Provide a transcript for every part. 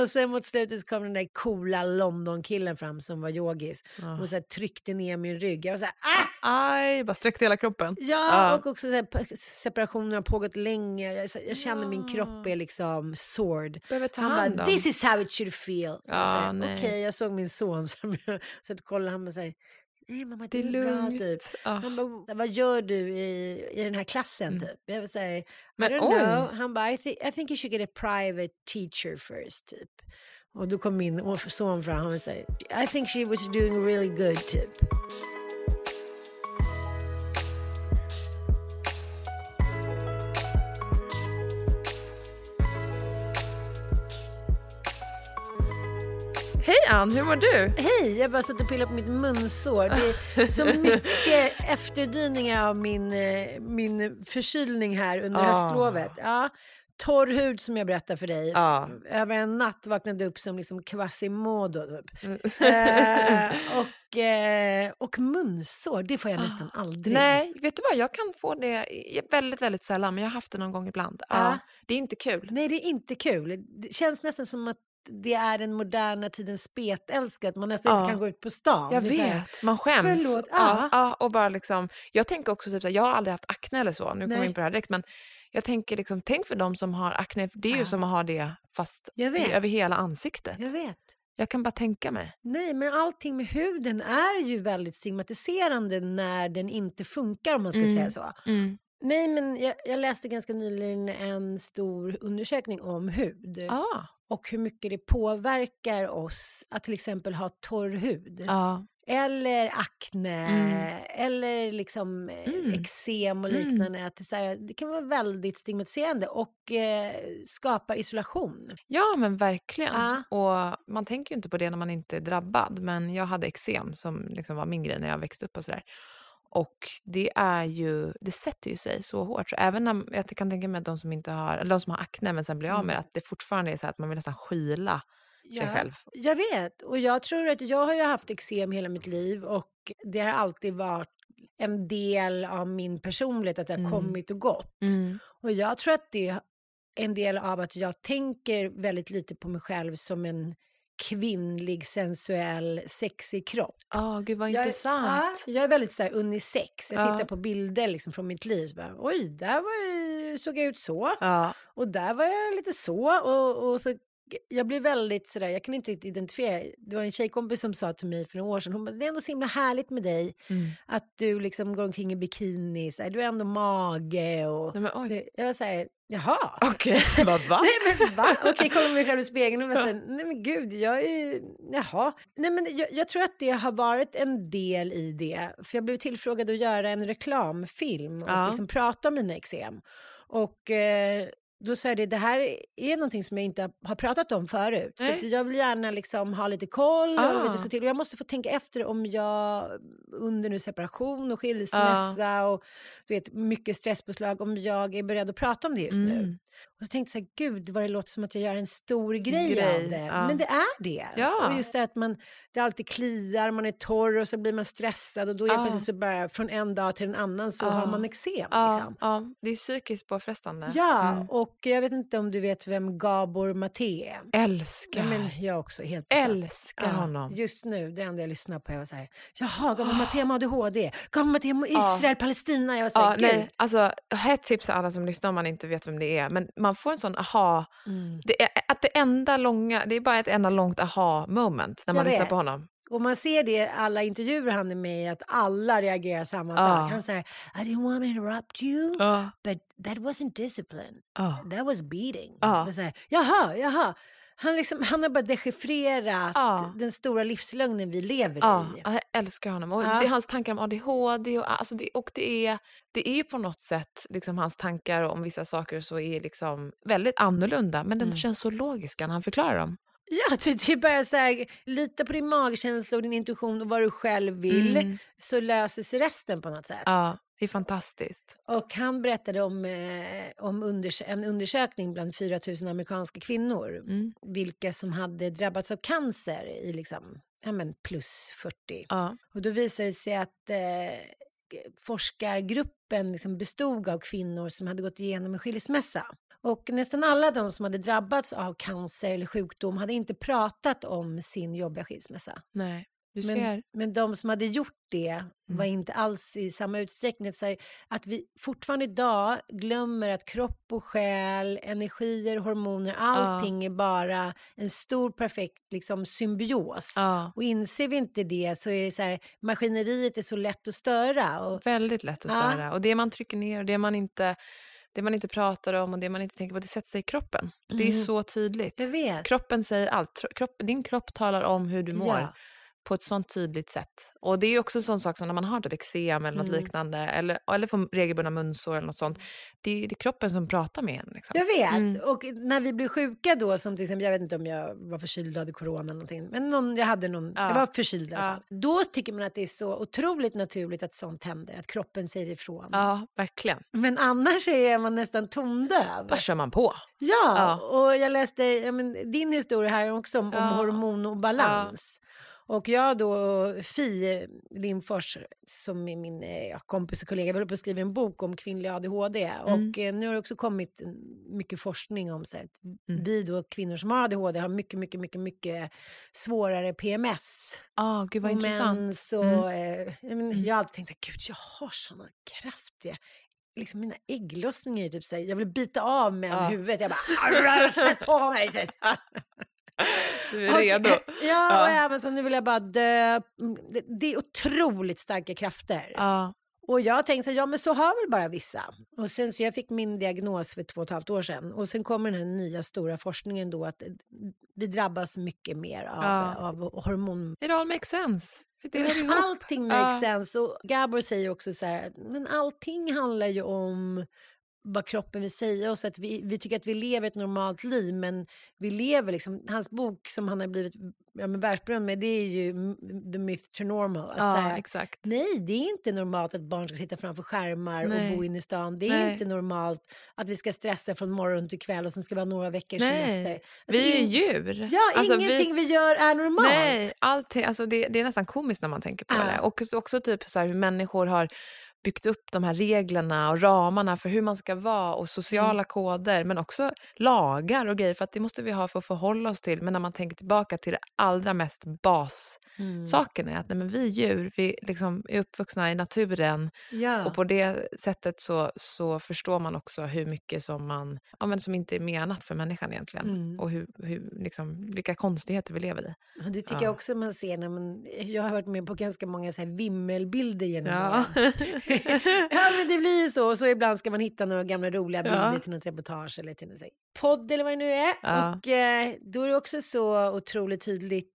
och sen mot slutet så kom den där coola London-killen fram som var yogis Ja. och så här, tryckte ner min rygg. Jag var så här, ah! Aj, bara sträckte hela kroppen. Ja, Ja. och också så här, separationen har pågått länge. Jag, så jag känner min Ja. kropp är liksom sword. Behöver ta Han hand bara, om. this is how it should feel. Nej. Okej, jag såg min son så, så kollade han och säger, nej mamma Det det är är bra lugnt. typ. Ja. Han bara, vad gör du i, i den här klassen Mm. typ? Jag vill säga, I Men don't oj. know. Han bara, I, thi- I think you should get a private teacher first typ. Och då kom min son fram och sa, I think she was doing really good typ. Hej Ann, hur mår du? Hej, jag bara satt och pillade på mitt munsår. Det är så mycket efterdyningar av min, eh, min förkylning här under Ah. höstlovet. Ja, torr hud som jag berättade för dig. Ja. Över en natt vaknade upp som liksom Quasimodo. Typ. Mm. eh, och, eh, och munsår, det får jag nästan aldrig. Ah. Nej, vet du vad? Jag kan få det väldigt, väldigt sällan, men jag har haft det någon gång ibland. Ja. Det är inte kul. Nej, det är inte kul. Det känns nästan som att det är den moderna tidens spetälska, att man nästan Ja. inte kan gå ut på stan. Jag vet, man skäms. Förlåt, Ja, ja. och bara liksom, jag tänker också, typ, så här, jag har aldrig haft akne eller så, nu kommer jag in på det här direkt, men jag tänker liksom, tänk för de som har akne, det är ju Ja. som att ha det fast vet. över hela ansiktet. Jag vet. Jag kan bara tänka mig. Nej, men allting med huden är ju väldigt stigmatiserande när den inte funkar om man ska Mm. säga så. Nej, men jag, jag läste ganska nyligen en stor undersökning om hud Ah. Och hur mycket det påverkar oss att till exempel ha torr hud. Ja. Eller akne, Mm. eller liksom eh, Mm. eksem och Mm. liknande. Att det, här, det kan vara väldigt stigmatiserande och eh, skapa isolation. ja, men verkligen. Ja. Och man tänker ju inte på det när man inte är drabbad, men jag hade eksem som liksom var min grej när jag växte upp och sådär. Och det är ju, det sätter ju sig så hårt. Så även när, jag kan tänka mig att de som inte har, eller de som har akne men sen blir av med det, Mm. att det fortfarande är så att man vill nästan skyla sig själv. Jag vet, och jag tror att jag har ju haft eksem hela mitt liv och det har alltid varit en del av min personlighet att det har Mm. kommit och gått. Och jag tror att det är en del av att jag tänker väldigt lite på mig själv som en kvinnlig, sensuell, sexig kropp. Ja, gud vad Jag är- intressant. Ja, jag är väldigt så här unisex. Jag Ja. tittar på bilder liksom från mitt liv. Så bara, Oj, där jag, såg jag ut så. Ja. Och där var jag lite så. Och, och så jag blir väldigt sådär, jag kan inte riktigt identifiera. Det var en tjejkompis som sa till mig för några år sedan, hon bara, det är ändå så himla härligt med dig. Mm. Att du liksom går omkring i bikini, så här, du har ändå mage och... Nej, men oj. Jag var såhär, jaha. Okej, vad va? Nej men va? Okej, kolla mig själv i spegeln och bara såhär, nej men gud, jag är ju, jaha. Nej men jag, jag tror att det har varit en del i det. För jag blev tillfrågad att göra en reklamfilm och Ja. liksom prata om mina eksem. Och eh, då sa jag det, det här är någonting som jag inte har- pratat om förut. Så Nej. att jag vill gärna liksom ha lite koll och Ah. du, så till. Och jag måste få tänka efter om jag under nu separation och skilsmässa och du vet, mycket stresspåslag, om jag är beredd att prata om det just nu. Mm. Och så tänkte jag så här, gud vad det låter som att jag gör en stor grej, Grej, av det. ja. Men det är det. Ja. Och just det att man, det alltid kliar, man är torr och så blir man stressad och då är Ja. plötsligt så bara från en dag till en annan så Ja. har man eksem. Liksom. ja, det är psykiskt påfrestande. Ja, Mm. och jag vet inte om du vet vem Gabor Maté är. Älskar. Men jag också, helt besatt. Älskar honom. Just nu, det enda jag lyssnar på, jag var så här, jaha, Gabor Maté med ADHD, Gabor Maté med. Israel, Palestina. Jag var så här, Ja, nej, alltså, ett tips till alla som lyssnar om man inte vet vem det är. Men man får en sån aha. Mm. Det är, att det enda långa, det är bara ett enda långt aha moment när man lyssnar på honom. Och man ser det i alla intervjuer han är med i, att alla reagerar samma sak. Han säger, I didn't want to interrupt you, Ja. but that wasn't discipline. Ja. That was beating. Och så här, jaha, jaha. Han, liksom, han har bara dechiffrerat Ja. den stora livslögnen vi lever Ja, i. jag älskar honom. Och Ja. det är hans tankar om ADHD och, alltså det, och det, är, det är ju på något sätt liksom hans tankar om vissa saker så är liksom väldigt annorlunda men de Mm. känns så logiska när han förklarar dem. Ja, det är bara så här, lita på din magkänsla och din intuition och vad du själv vill, Mm. så löser sig resten på något sätt. Ja, det är fantastiskt. Och han berättade om, eh, om unders- en undersökning bland 4 000 amerikanska kvinnor, Mm. vilka som hade drabbats av cancer i liksom, ja men plus 40. Ja. Och då visade det sig att eh, forskargruppen liksom bestod av kvinnor som hade gått igenom en skilsmässa. Och nästan alla de som hade drabbats av cancer eller sjukdom hade inte pratat om sin jobbiga skilsmässa. Nej, du Men, ser. men de som hade gjort det var Mm. inte alls i samma utsträckning. Så här, att vi fortfarande idag glömmer att kropp och själ, energier, hormoner, allting är bara en stor perfekt liksom, symbios. Ja, Och inser vi inte det så är det så här, maskineriet är så lätt att störa. Och, väldigt lätt att Ja. störa. Och det man trycker ner och det man inte det man inte pratar om och det man inte tänker på, det sätter sig i kroppen. Det är Mm. så tydligt. Kroppen säger allt. Kropp, din kropp talar om hur du mår Ja. På ett sånt tydligt sätt. Och det är också en sån sak som när man har typ eksem eller något Mm. liknande eller, eller får regelbundna munsår eller något sånt. Det är, det är kroppen som pratar med en. Liksom. Jag vet. Mm. Och när vi blir sjuka då, som till exempel, jag vet inte om jag var förkyld och hade corona eller någonting, men någon, jag hade någon, Ja. jag var förkyld i alla Ja. fall. Då tycker man att det är så otroligt naturligt att sånt händer, att kroppen säger ifrån. Ja, verkligen. Men annars är man nästan tondöv. Bara kör man på. Ja, Ja. och jag läste ja, men, din historia här också om, om Ja. Och jag då, Fi Lindfors, som är min eh, ja, kompis och kollega, vi håller på att skriva en bok om kvinnlig ADHD. Mm. Och eh, nu har det också kommit mycket forskning om så att Mm. vi då kvinnor som har ADHD har mycket, mycket, mycket, mycket svårare PMS. Ah, gud vad och intressant. mens och, Mm. eh, jag, men, jag har alltid tänkt att gud, jag har såna kraftiga Liksom mina ägglossningar är typ såhär, jag vill bita av med Ja. huvudet. Jag bara, sätt på mig! Typ. Du är redo. Ja, Ja. och även så nu vill jag bara dö. Mm, Det, det är otroligt starka krafter. Ja. Och jag tänkte så här, ja men så har väl bara vissa. Och sen så jag fick min diagnos för två och ett halvt år sedan. Och sen kommer den här nya stora forskningen då att eh, vi drabbas mycket mer av, Ja. av hormon... It all makes sense. Ihop. Allting makes Ja. sense. Och Gabor säger också så här, men allting handlar ju om vad kroppen vill säga oss. Att vi, vi tycker att vi lever ett normalt liv, men vi lever liksom... Hans bok som han har blivit ja, världsberömd med, det är ju The Myth to Normal. Att Ja, säga, exakt. Nej, det är inte normalt att barn ska sitta framför skärmar Nej. och bo inne i stan. Det är Nej. inte normalt att vi ska stressa från morgon till kväll och sen ska vi ha några veckors semester. Nej, Alltså, vi är djur. Ja, Alltså, vi- ingenting vi... gör är normalt. Nej, allting, alltså det, det är nästan komiskt när man tänker på Ja. det. Och också- också typ så här hur människor har byggt upp de här reglerna och ramarna för hur man ska vara och sociala Mm. koder men också lagar och grejer för att det måste vi ha för att förhålla oss till. Men när man tänker tillbaka till det allra mest bassaken Mm. är att nej, men vi djur, vi liksom är uppvuxna i naturen Ja. och på det sättet så, så förstår man också hur mycket som, man, ja, men som inte är menat för människan egentligen Mm. och hur, hur, liksom, vilka konstigheter vi lever i. Och det tycker Ja. jag också man ser när man... Jag har varit med på ganska många så här vimmelbilder genom Ja. åren. ja, men det blir ju så. Och så ibland ska man hitta några gamla roliga bilder Ja. till något reportage eller till någon podd eller vad det nu är. Ja. Och eh, då är det också så otroligt tydligt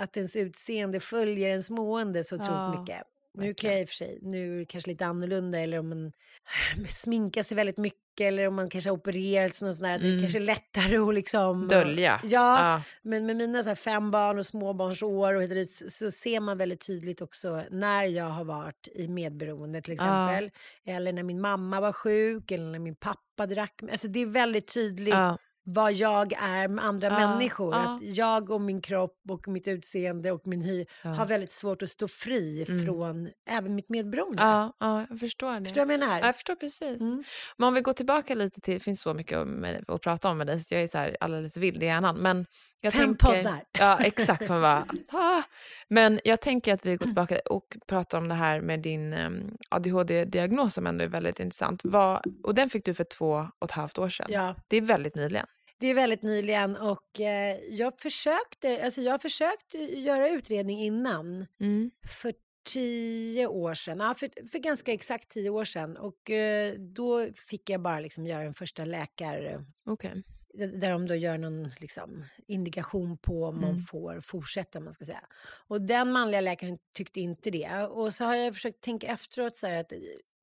att ens utseende följer ens mående så otroligt Ja, mycket. Nu kan jag i och för sig, nu är det kanske lite annorlunda eller om man sminkar sig väldigt mycket eller om man kanske har opererats något sånt där, det är Mm. kanske lättare att liksom... Dölja. Ja, Ja. men med mina så fem barn och småbarnsår och det, så, ser man väldigt tydligt också när jag har varit i medberoende till exempel. Eller när min mamma var sjuk eller när min pappa drack. Alltså det är väldigt tydligt Ja. Vad jag är med andra Ja, människor. ja. Att jag och min kropp och mitt utseende och min hy Ja. har väldigt svårt att stå fri Mm. från även mitt medberoende. Ja, ja, jag förstår det. Förstår du vad jag menar? Ja, jag förstår precis. Mm. Men om vi går tillbaka lite till, det finns så mycket med, att prata om med dig, så jag är så här alldeles vild i hjärnan. Men jag Fem tänker, poddar. Ja, exakt. Man bara, ah. Men jag tänker att vi går tillbaka och pratar om det här med din um, ADHD-diagnos som ändå är väldigt intressant. Vad, och den fick du för två och ett halvt år sedan. Ja. Det är väldigt nyligen. Det är väldigt nyligen och eh, jag försökte, alltså jag har försökt göra utredning innan. Mm. för tio år sedan, ja, för, för ganska exakt tio år sedan. Och eh, då fick jag bara liksom göra en första läkare, Okej. där de då gör någon liksom, indikation på om man Mm. får fortsätta, man ska säga. Och den manliga läkaren tyckte inte det. Och så har jag försökt tänka efteråt så här att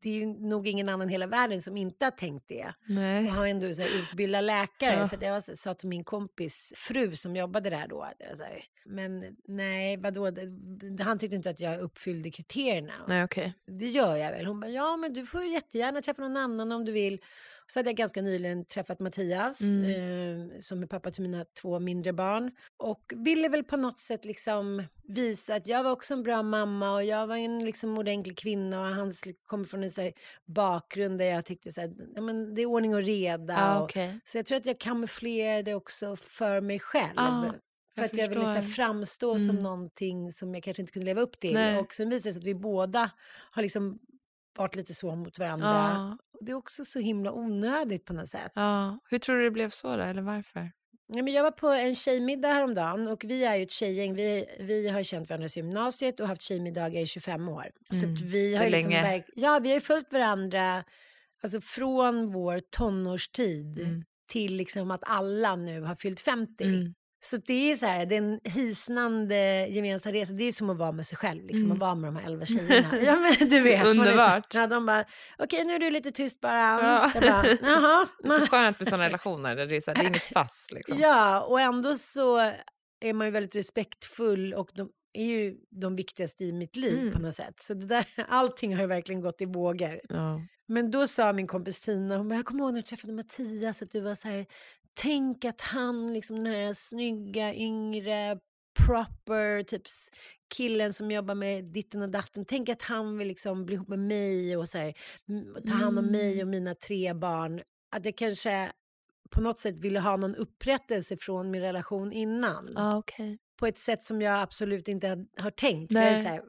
det är nog ingen annan i hela världen som inte har tänkt det. Nej. Han är ändå så här utbildad läkare. Ja. Så jag sa till min kompis fru som jobbade där då. jag här, men nej, vadå? Han tyckte inte att jag uppfyllde kriterierna. Nej, okej. Det gör jag väl. Hon bara, ja men du får jättegärna träffa någon annan om du vill. Så hade jag ganska nyligen träffat Mattias Mm. eh, som är pappa till mina två mindre barn. Och ville väl på något sätt liksom visa att jag var också en bra mamma och jag var en liksom ordentlig kvinna och han kommer från en så bakgrund där jag tyckte så här, ja, men det är ordning och reda. Ja, och, okej. så jag tror att jag kamouflerade också för mig själv. Ja, för jag att jag ville så här, förstår. framstå som Mm. någonting som jag kanske inte kunde leva upp till. Nej. Och sen visade det sig att vi båda har liksom varit lite så mot varandra. Ja, det är också så himla onödigt på något sätt. ja. Hur tror du det blev så då, eller varför? Ja, men jag var på en tjejmiddag häromdagen och vi är ju ett tjejgäng. Vi, vi har känt varandra sedan gymnasiet och haft tjejmiddagar i 25 år. Så Mm, att vi har liksom länge. ja, vi har ju följt varandra alltså från vår tonårstid Mm. till liksom att alla nu har fyllt 50. Mm. Så det är så här, det är en hisnande gemensam resa. Det är som att vara med sig själv, liksom, Mm. att vara med de här elva tjejerna. ja, men du vet. är så- Underbart. Ja, de bara, okej nu är du lite tyst bara. Ja. Jag bara, jaha. Så skönt med sådana relationer där det är, så här, det är inget fass. Liksom. Ja, och ändå så är man ju väldigt respektfull och de är ju de viktigaste i mitt liv Mm. på något sätt. Så det där, allting har ju verkligen gått i vågor. Ja. Men då sa min kompis Tina, hon bara, jag kommer ihåg när du träffade Mattias, att du var så här, tänk att han, liksom den här snygga, yngre, proper, typ killen som jobbar med ditten och datten, tänk att han vill liksom bli ihop med mig och så här, ta hand om mig och mina tre barn. Att jag kanske på något sätt ville ha någon upprättelse från min relation innan. Ja, okej. På ett sätt som jag absolut inte har tänkt. För jag är Nej. så här,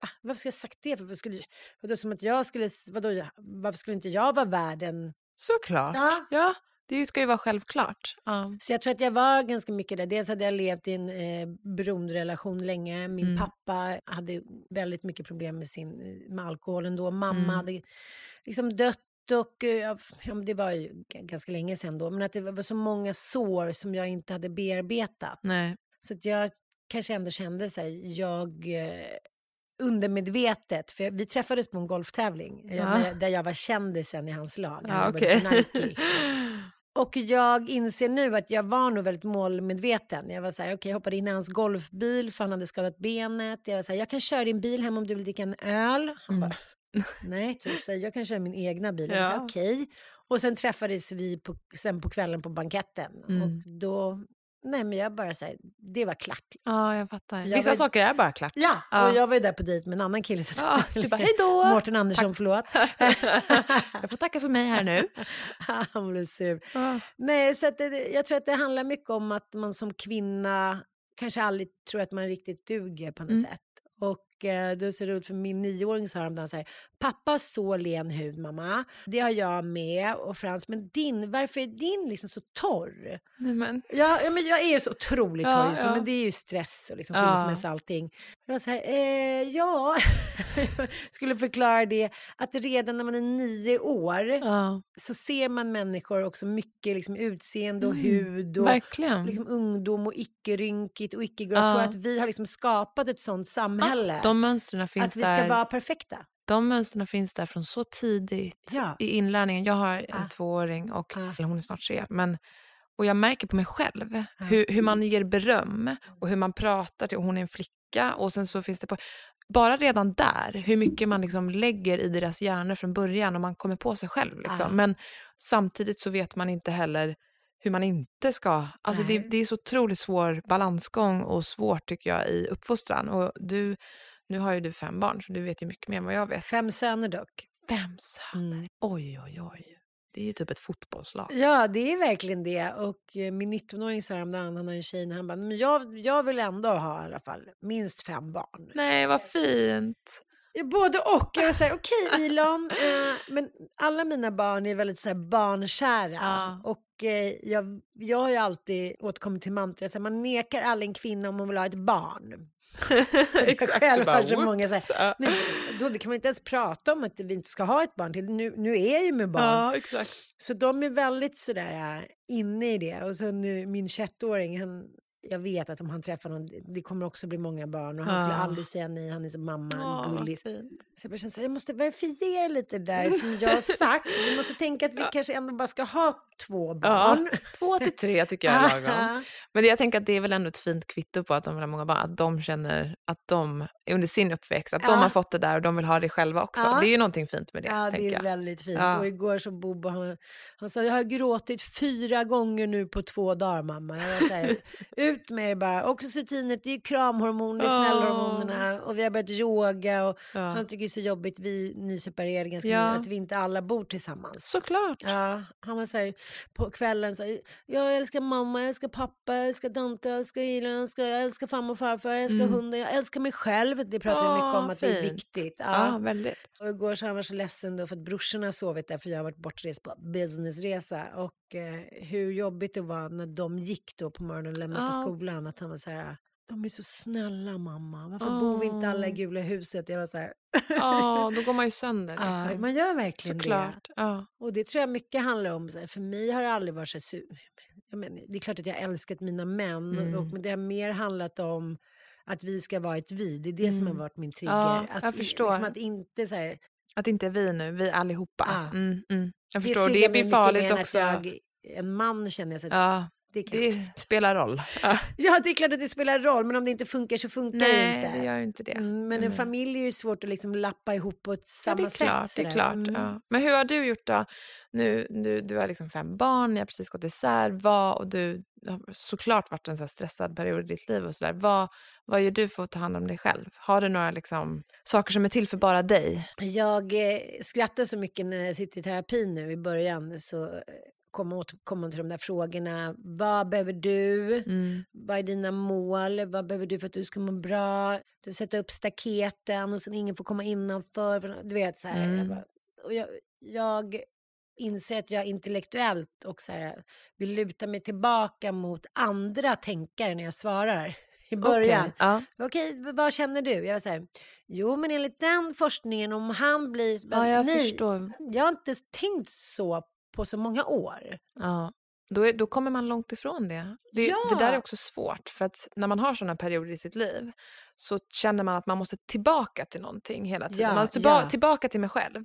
"Va? varför skulle jag sagt det? För vad skulle, vadå, som att jag skulle, vadå, varför skulle inte jag vara värd en... Såklart. Ja. Ja. Det ska ju vara självklart. Ja. Så jag tror att jag var ganska mycket där. Dels hade jag levt i en eh, beroenderelation länge. Min Mm. pappa hade väldigt mycket problem med, sin, med alkoholen då. Mamma Mm. hade liksom dött och eh, ja, det var ju ganska länge sedan då. Men att det var så många sår som jag inte hade bearbetat. Nej. Så att jag kanske ändå kände så här, jag eh, undermedvetet, för vi träffades på en golftävling Ja. där jag var kändisen i hans lag. Han Ja, okej. för Nike. Och jag inser nu att jag var nog väldigt målmedveten. Jag var så här, okej, jag hoppade in i hans golfbil för han hade skadat benet. Jag var så här, jag kan köra din bil hem om du vill dricka en öl. Han Mm. bara, nej, typ, så här, jag kan köra min egna bil. Ja. okej. Och sen träffades vi på, sen på kvällen på banketten. Mm. Och då, nej men jag bara här, det var klart. Ja, jag fattar. Jag Vissa var- saker är bara klart. Ja, Ja. och jag var ju där på dejt med en annan kille. Så Ja, du bara, hej då! Mårten Andersson, förlåt. jag får tacka för mig här nu. Han blev sur. Ja. Nej, så det, jag tror att det handlar mycket om att man som kvinna kanske aldrig tror att man riktigt duger på något Mm. sätt. Och eh, det ser ut för min nioåring sa häromdagen så här, pappa så len hud mamma, det har jag med och Frans, men din, varför är din liksom så torr? Nej, men. Ja, ja, men jag är ju så otroligt torr Ja, just nu, ja. men det är ju stress och liksom Ja. skilsmässa och allting. Jag var så här, eh, ja, skulle förklara det, att redan när man är nio år Ja, så ser man människor också mycket liksom utseende och Mm, hud och verkligen. liksom ungdom och icke-rynkigt och icke-grått Ja. Att vi har liksom skapat ett sånt samhälle. De mönstren finns att vi ska där. vara perfekta. De mönstren finns där från så tidigt Ja. i inlärningen. Jag har en Ah. tvååring och Ah. hon är snart tre. Men, och jag märker på mig själv Ah. hur, hur man ger beröm och hur man pratar till, och hon är en flicka och sen så finns det på, bara redan där, hur mycket man liksom lägger i deras hjärnor från början och man kommer på sig själv. Liksom. Ah. Men samtidigt så vet man inte heller hur man inte ska... Alltså det, det är så otroligt svår balansgång och svårt tycker jag i uppfostran. Och du, nu har ju du fem barn så du vet ju mycket mer än vad jag vet. Fem söner dock. Fem söner. Mm. Oj, oj, oj. Det är ju typ ett fotbollslag. Ja, det är verkligen det. Och eh, min 19-åring sa häromdagen, han har en tjej, han bara, men jag, jag vill ändå ha i alla fall minst fem barn. Nej, vad fint. Både och. Jag var så här, okej Elon, eh, men alla mina barn är väldigt så här barnkära. Ja. Och eh, jag, jag har ju alltid återkommit till mantrat, man nekar aldrig en kvinna om hon vill ha ett barn. Exakt. själv du bara, så många så. Nej, då kan man inte ens prata om att vi inte ska ha ett barn till. Nu, nu är jag ju med barn. Ja, exakt. Så de är väldigt sådär äh, inne i det. Och så nu min 21-åring, han jag vet att om han träffar någon, det- kommer också bli många barn och han skulle Ja. aldrig säga nej, han är som mamma, vad gullis. fint. Så jag känner så här, jag måste verifiera lite där som jag har sagt. Vi måste tänka att vi kanske ändå bara ska ha två barn. Två till tre tycker jag är lagom. Men det, jag tänker att det är väl ändå ett fint kvitto på att de vill ha många barn. Att de känner att de under sin uppväxt, att Ja. de har fått det där och de vill ha det själva också. Ja. Det är ju någonting fint med det, Ja, det är jag. väldigt fint. Ja. Och igår så Bobo, han, han sa, jag har gråtit fyra gånger nu på två dagar mamma. Jag var så här, ut med det bara. Oxytocinet, det är kramhormon, det är snällhormonerna. Och vi har börjat yoga och Ja. han tycker det är så jobbigt, vi nyseparerade ganska Ja. nu, att vi inte alla bor tillsammans. Såklart. Ja, han var så här, på kvällen så här, jag älskar mamma, jag älskar pappa, jag älskar Dante, jag älskar Ila, jag älskar, jag älskar farmor och farfar, jag älskar Mm. hunden, jag älskar mig själv. Det pratar vi mycket om att det är fint. viktigt. Ja, väldigt. Och igår så han var så ledsen då för att brorsorna har sovit där för jag har varit bortrest på businessresa. Och hur jobbigt det var när de gick då på morgonen och lämnade på Ja. skolan. Att han var så här, de är så snälla mamma, varför bor vi inte alla i gula huset? Jag var så här, Ja, då går man ju sönder. ja, Liksom. man gör verkligen det. Såklart. Ja. Och det tror jag mycket handlar om, för mig har det aldrig varit så su- jag menar, Det är klart att jag älskat mina män, Mm. och, men det har mer handlat om att vi ska vara ett vi. Det är det som har Mm. varit min trigger. Ja, att, jag i- förstår. Liksom att inte så här, Att det inte är vi nu, vi allihopa. Ja. Mm, mm. Jag förstår, det mig blir farligt också. Att jag, en man känner jag att Ja, det det spelar roll. Ja. Ja, det är klart att det spelar roll, men om det inte funkar så funkar det Nej, inte. det gör inte det. Mm, men en familj är ju svårt att liksom lappa ihop på ett Ja, samma det är sätt. klart. Det är sådär. klart Mm. ja. Men hur har du gjort då? Nu, du, du har liksom fem barn, ni har precis gått isär. Vad, och du har såklart varit en så stressad period i ditt liv. och så där. Vad, vad gör du för att ta hand om dig själv? Har du några liksom, saker som är till för bara dig? Jag eh, skrattar så mycket när jag sitter i terapi nu i början. Så man åt- till de där frågorna. Vad behöver du? Mm. Vad är dina mål? Vad behöver du för att du ska må bra? Du sätter upp staketen och sen ingen får komma innanför. för- Du vet så här. Mm. Jag, bara, och jag, jag inser att jag intellektuellt och så här, vill luta mig tillbaka mot andra tänkare när jag svarar. I början. Okej, Ja. Okej, v- vad känner du? Jag här, jo men enligt den forskningen om han blir... ja, jag Nej, förstår. jag har inte tänkt så på så många år. Ja. Då, är, då kommer man långt ifrån det. Det, det där är Ja. också svårt, för att när man har sådana perioder i sitt liv så känner man att man måste tillbaka till någonting hela tiden. Ja, man måste tillba- ja. tillbaka till mig själv.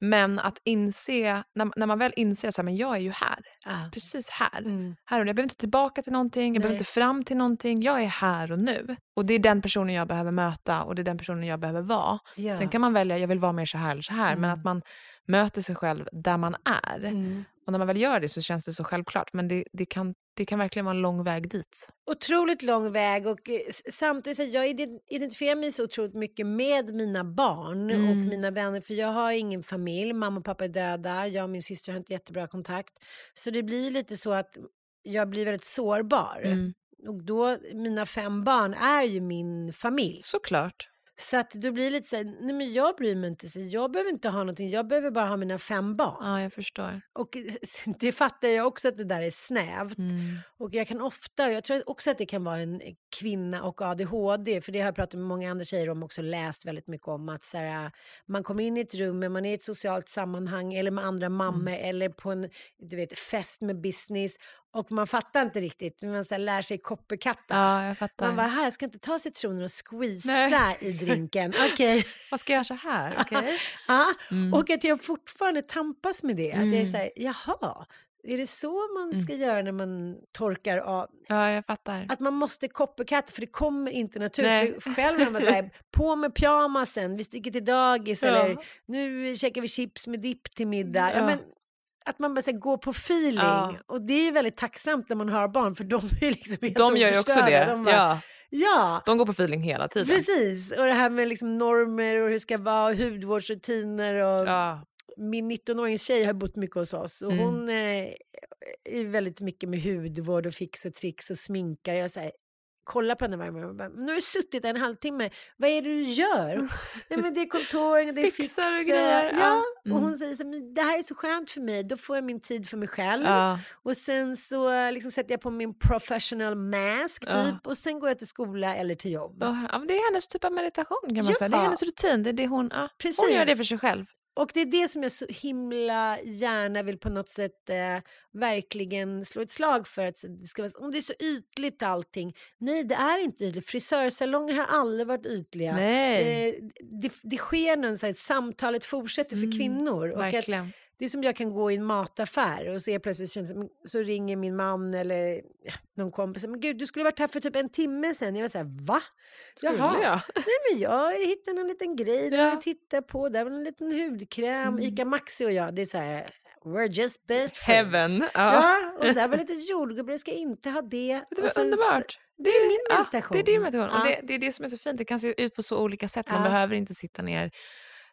Men att inse, när, när man väl inser att men jag är ju här, Ah. precis här. Mm. här och nu. Jag behöver inte tillbaka till någonting, jag behöver Nej. inte fram till någonting. Jag är här och nu. Och det är den personen jag behöver möta och det är den personen jag behöver vara. Ja. Sen kan man välja, jag vill vara mer så här eller så här. Men Mm. att man möter sig själv där man är. Mm. Och när man väl gör det så känns det så självklart. Men det, det, kan, det kan verkligen vara en lång väg dit. Otroligt lång väg och eh, samtidigt så jag ident- identifierar mig så otroligt mycket med mina barn och Mm. mina vänner för jag har ingen familj, mamma och pappa är döda, jag och min syster har inte jättebra kontakt. Så det blir lite så att jag blir väldigt sårbar. Mm. Och då, mina fem barn är ju min familj. Såklart. Så att då blir lite så här, nej men jag bryr mig inte, så jag behöver inte ha någonting, jag behöver bara ha mina fem barn. Ja, jag förstår. Och det fattar jag också att det där är snävt. Mm. Och jag kan ofta, jag tror också att det kan vara en kvinna och ADHD, för det har jag pratat med många andra tjejer om också läst väldigt mycket om att så här, man kommer in i ett rum, man är i ett socialt sammanhang eller med andra mammor eller på en du vet, fest med business och man fattar inte riktigt, men man så lär sig copycatta. Ja, jag fattar. Man bara, här, jag ska inte ta citroner och squeeza Nej. i drinken. Okej. Vad ska jag göra så här? Okej. Ja, Mm. och att jag fortfarande tampas med det. Att jag är Mm. så här, jaha, är det så man ska göra när man torkar av? Ja, jag fattar. Att man måste copycat för det kommer inte naturligt. Själv när man säger på med pyjamasen, vi sticker till dagis Ja. eller nu käkar vi chips med dipp till middag. Ja. Ja. men, att man bara går på feeling. Ja. Och det är ju väldigt tacksamt när man har barn för de är ju liksom helt De gör ju också det. De bara, ja. ja. De går på feeling hela tiden. Precis, och det här med liksom normer och hur det ska vara, och hudvårdsrutiner och Ja. min 19-årings tjej har bott mycket hos oss och Mm. hon eh, är väldigt mycket med hudvård och fix och tricks och sminkar. Jag säger kolla på henne varje morgon bara, nu har du suttit en halvtimme, vad är det du gör? Nej men det är kontoring, det är Fixar fixa. och grejer, Ja, ja. och Mm. hon säger så "Men det här är så skönt för mig, då får jag min tid för mig själv. Ja. Och sen så liksom sätter jag på min professional mask typ Ja. och sen går jag till skola eller till jobb. Ja, men det är hennes typ av meditation kan man säga. Det är Ja. hennes rutin. Det är det hon, ja. hon Precis. gör det för sig själv. Och det är det som jag så himla gärna vill på något sätt eh, verkligen slå ett slag för. Att det ska vara, om det är så ytligt allting. Nej, det är inte ytligt. Frisörsalonger har aldrig varit ytliga. Nej. Eh, det, det sker någon så här, samtalet fortsätter för Mm, kvinnor. Och att, Verkligen. Det är som jag kan gå i en mataffär och så är plötsligt känns, så ringer min man eller ja, någon kompis. Men gud, du skulle varit här för typ en timme sen. Jag var så här, va? Skulle Jaha. jag? Nej men jag hittade en liten grej där Ja. jag tittade på. Där var en liten hudkräm. Mm. Ica Maxi och jag, det är så här, we're just best friends. Heaven. Ja. Ja, och där var lite jordgubbar, jag ska inte ha det. Det Och var sen underbart. Det är min Ja, meditation. det är din meditation. Och Ja. det, det är det som är så fint. Det kan se ut på så olika sätt. Man Ja. behöver inte sitta ner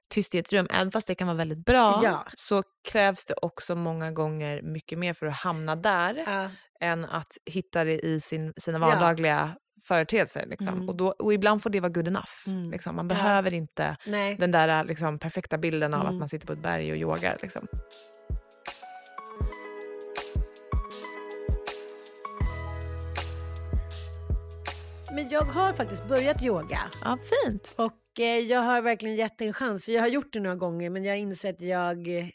tyst i ett rum. Även fast det kan vara väldigt bra Ja. så krävs det också många gånger mycket mer för att hamna där Ja. än att hitta det i sin, sina Ja. vardagliga företeelser. Liksom. Mm. Och, då, och ibland får det vara good enough. Mm. Liksom. Man Ja. behöver inte Nej. den där liksom, perfekta bilden av att Mm. man sitter på ett berg och yogar. Liksom. Men jag har faktiskt börjat yoga. Ja, fint. Och eh, jag har verkligen gett en chans. För jag har gjort det några gånger men jag inser att jag eh,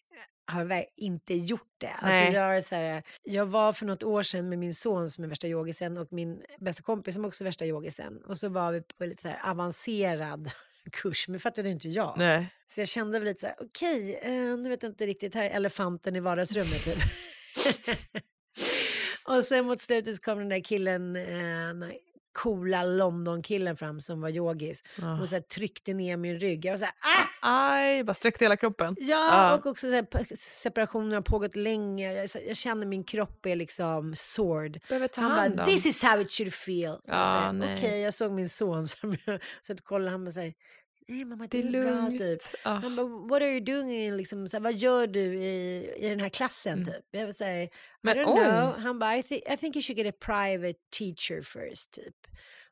har inte gjort det. Alltså jag, har så här, jag var för något år sedan med min son som är värsta yogisen och min bästa kompis som också är värsta yogisen. Och så var vi på lite så här avancerad kurs, men fattade inte jag. Nej. Så jag kände väl lite så här, okej, eh, nu vet jag inte riktigt, här är elefanten i vardagsrummet typ. och sen mot slutet så kom den där killen, eh, coola London-killen fram som var yogis Ja. och så här, tryckte ner min rygg. Jag var så här, ah! Aj, bara sträckte hela kroppen. Ja, Ja. och också så här, separationen har pågått länge. Jag, så- jag känner min kropp är liksom sword. Behöver ta Han hand bara, om. this is how it should feel. Nej. Okej, jag såg min son så att kollade han bara så här, nej mamma Det det är är bra lugnt. typ. Ja. Han bara, what are you doing? Liksom, så här, vad gör du i, i den här klassen Mm. typ? Jag vill säga, I Men don't oj. know. Han bara, I, thi- I think you should get a private teacher first typ.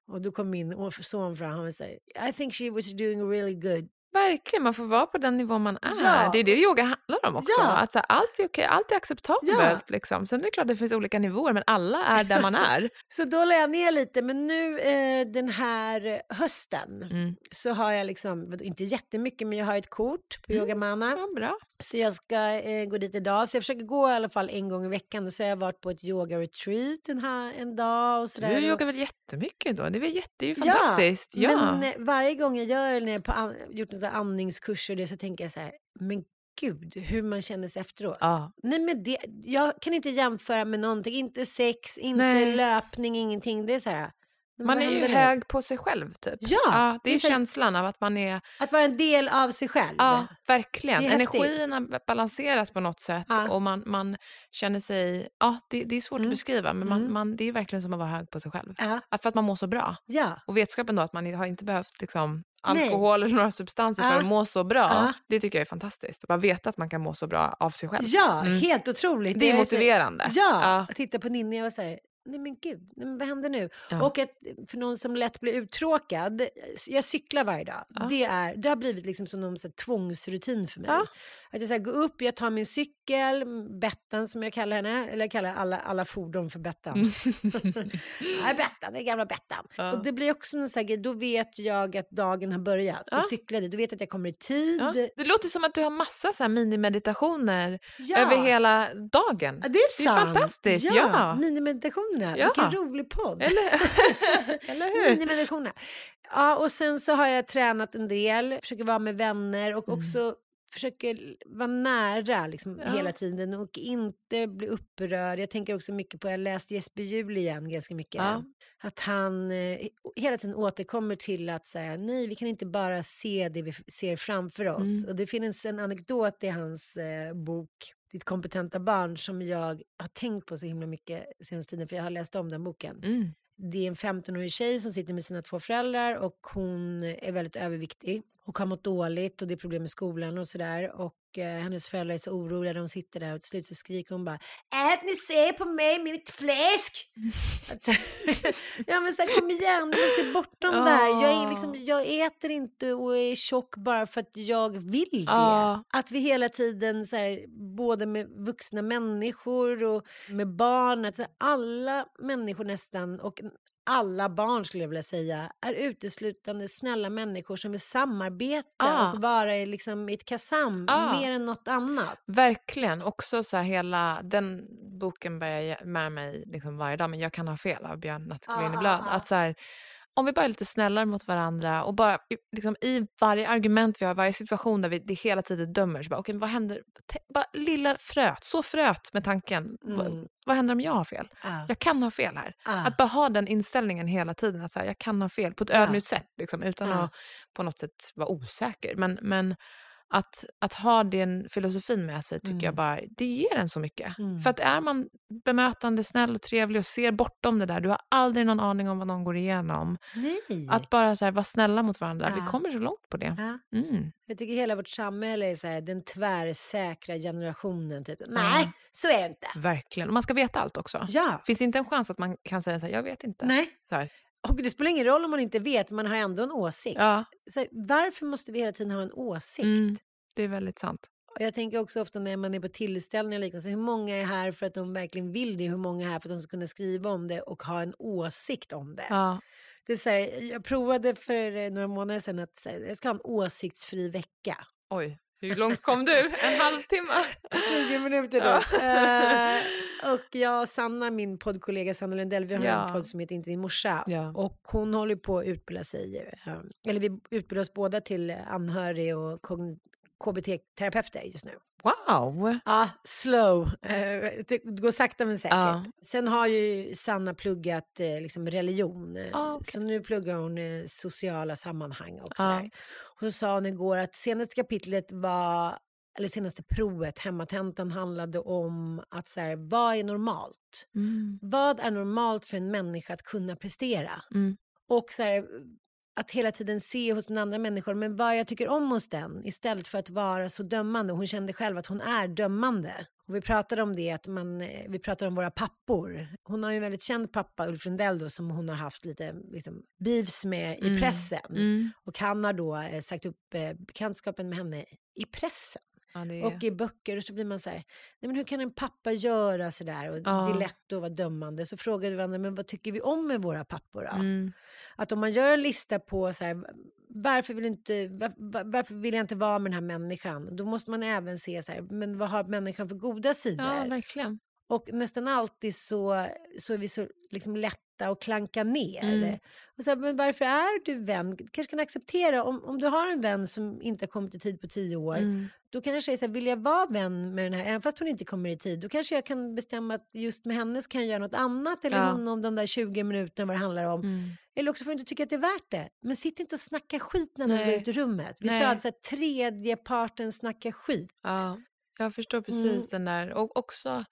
Och då kom min son fram och sa, I think she was doing really good. Verkligen, man får vara på den nivå man är. Ja. Det är det yoga handlar om också. Ja. Att så här, allt är okej, allt är acceptabelt. Ja. Liksom. Sen är det klart att det finns olika nivåer, men alla är där man är. Så då la jag ner lite, men nu eh, den här hösten Mm. så har jag liksom, inte jättemycket, men jag har ett kort på Mm. Yogamana. Ja, bra. Så jag ska eh, gå dit idag. Så jag försöker gå i alla fall en gång i veckan. Och så har jag varit på ett yoga-retreat en, här, en dag och sådär. Du yogar väl jättemycket då? Det är, väl jätte, det är ju fantastiskt. Ja, Men eh, varje gång jag gör när jag på an, gjort några andningskurser och det så tänker jag så här, men gud hur man känner sig efteråt. ja. Nej men det, jag kan inte jämföra med någonting, inte sex, inte Nej. löpning, ingenting. Det är så här, Man är ju nu? hög på sig själv typ. Ja, det är det är så- känslan av att man är, Att vara en del av sig själv. ja verkligen. Häftigt. Energierna balanseras på något sätt Ja. och man, man känner sig, ja det, det är svårt Mm. att beskriva men man, Mm. man, det är verkligen som att vara hög på sig själv. Ja, Att för att man mår så bra. ja. Och vetskapen då att man har inte behövt liksom, Nej. alkohol eller några substanser för Ja. att må så bra, Ja. det tycker jag är fantastiskt. Att bara veta att man kan må så bra av sig själv. ja Mm. helt otroligt. Det är motiverande. Ja, Ja. titta på Ninni och säga Nej men gud, nej, men vad händer nu? Ja. Och att, för någon som lätt blir uttråkad, jag cyklar varje dag. Ja. Det, är, det har blivit liksom som någon så här, tvångsrutin för mig. Ja. Att jag så här, går upp, jag tar min cykel, Bettan som jag kallar henne, eller jag kallar alla, alla fordon för Bettan. Nej, Bettan, det är gamla Bettan. Och det blir också en sån här då vet jag att dagen har börjat. Ja. Jag cyklade, då vet jag att jag kommer i tid. Det låter som att du har massa så här minimeditationer över hela dagen. Det är Det är sant. fantastiskt, Ja, ja. Minimeditationerna. Ja. Vilken rolig podd. Eller, eller hur? Minimeditationerna. Ja, och sen så har jag tränat en del, försöker vara med vänner och Mm. också försöker vara nära liksom, Ja. hela tiden och inte bli upprörd. Jag tänker också mycket på, jag har läst Jesper Juhl igen ganska mycket. Ja. Att han eh, hela tiden återkommer till att säga nej, vi kan inte bara se det vi ser framför oss. Mm. Och det finns en anekdot i hans eh, bok Ditt kompetenta barn som jag har tänkt på så himla mycket senaste tiden för jag har läst om den boken. Mm. Det är en 15-årig tjej som sitter med sina två föräldrar och hon är väldigt överviktig och har mått dåligt och det är problem med skolan och sådär. Och eh, hennes föräldrar är så oroliga, de sitter där och till slut så skriker hon bara Ät ni ser på mig mitt fläsk! Ja men så här, kom igen, du måste se bortom Ja. där. Jag, är liksom, jag äter inte och är tjock bara för att jag vill det. Ja. Att vi hela tiden, så här, både med vuxna människor och med barn, att så här, alla människor nästan och alla barn skulle jag vilja säga är uteslutande snälla människor som vill samarbeta Ja. och vara i, liksom, i ett kasam Ja. mer än något annat. Verkligen. Också så här hela, den boken bär jag med mig liksom varje dag, men jag kan ha fel av Björn Blöd. Ah. Att så här, om vi bara är lite snällare mot varandra och bara liksom, i varje argument vi har, varje situation där vi det hela tiden dömer, så bara, okej, vad händer? Bara lilla fröet, så fröet med tanken. Vad- Mm. Vad händer om jag har fel? Ah. Jag kan ha fel här. Ah. Att bara ha den inställningen hela tiden, att så här, jag kan ha fel på ett Ja. ödmjukt sätt, liksom, utan att på något sätt vara osäker. Men, men att, att ha den filosofin med sig tycker jag Mm. bara, det ger en så mycket. Mm. För att är man bemötande, snäll och trevlig och ser bortom det där, du har aldrig någon aning om vad någon går igenom. Nej. Att bara så här, vara snälla mot varandra, vi Ja. kommer så långt på det. Ja. Mm. Jag tycker hela vårt samhälle är så här, den tvärsäkra generationen. Typ. Nej, så är det inte. Verkligen. Och man ska veta allt också. Ja. Finns det inte en chans att man kan säga så här, jag vet inte. Nej. Så här. Och det spelar ingen roll om man inte vet, man har ändå en åsikt. Ja, Så varför måste vi hela tiden ha en åsikt? mm, det är väldigt sant. Och jag tänker också ofta när man är på tillställningar och liknande, hur många är här för att de verkligen vill det? Hur många är här för att de ska kunna skriva om det och ha en åsikt om det? Ja. det är så här, jag provade för eh, några månader sedan att här, jag ska ha en åsiktsfri vecka. Oj, hur långt kom du? En halvtimme? 20 minuter då. Eh, och jag och Sanna, min poddkollega Sanna Lundell, vi har Ja. en podd som heter Inte din morsa. Ja. Och hon håller på att utbilda sig, eh, eller vi utbildar oss båda till anhörig och KBT-terapeuter just nu. Wow! Ja, slow. Eh, det går sakta men säkert. Ja. Sen har ju Sanna pluggat liksom religion. Ah, okej. Så nu pluggar hon sociala sammanhang och Ja. Hon sa hon igår att senaste kapitlet var, eller senaste provet, hemmatentan, handlade om att så här, vad är normalt? Mm. Vad är normalt för en människa att kunna prestera? Mm. Och så här, att hela tiden se hos den andra människan, men vad jag tycker om hos den istället för att vara så dömande. Hon kände själv att hon är dömande. Och vi pratade om det, att man, eh, vi pratade om våra pappor. Hon har ju en väldigt känd pappa, Ulf Lundell, då, som hon har haft lite liksom, beefs med i Mm. pressen. Mm. Och han har då eh, sagt upp eh, bekantskapen med henne i pressen Ja, det är... och i böcker. Och så blir man så här, nej men hur kan en pappa göra så där? Och Det Ja. är lätt att vara dömande. Så frågar vi varandra, men vad tycker vi om med våra pappor då? Mm. Att om man gör en lista på så här, varför vill, inte, var, var- varför vill jag inte vara med den här människan? Då måste man även se så här, men vad har människan för goda sidor? ja, verkligen. och nästan alltid så, så är vi så liksom lätta att klanka ner. Mm. Och så här, men varför är du vän? kanske kan acceptera, om, om du har en vän som inte har kommit i tid på tio år, Mm. då kanske jag säger vill jag vara vän med den här, även fast hon inte kommer i tid, då kanske jag kan bestämma att just med henne så kan jag göra något annat, eller Ja. hon om de där 20 minuterna vad det handlar om. Mm. Eller också får du inte tycka att det är värt det. Men sitt inte och snacka skit när Nej. går ut ur rummet. Vi Nej. sa alltså att tredje parten snackar skit. Ja, jag förstår precis Mm. den där. Och också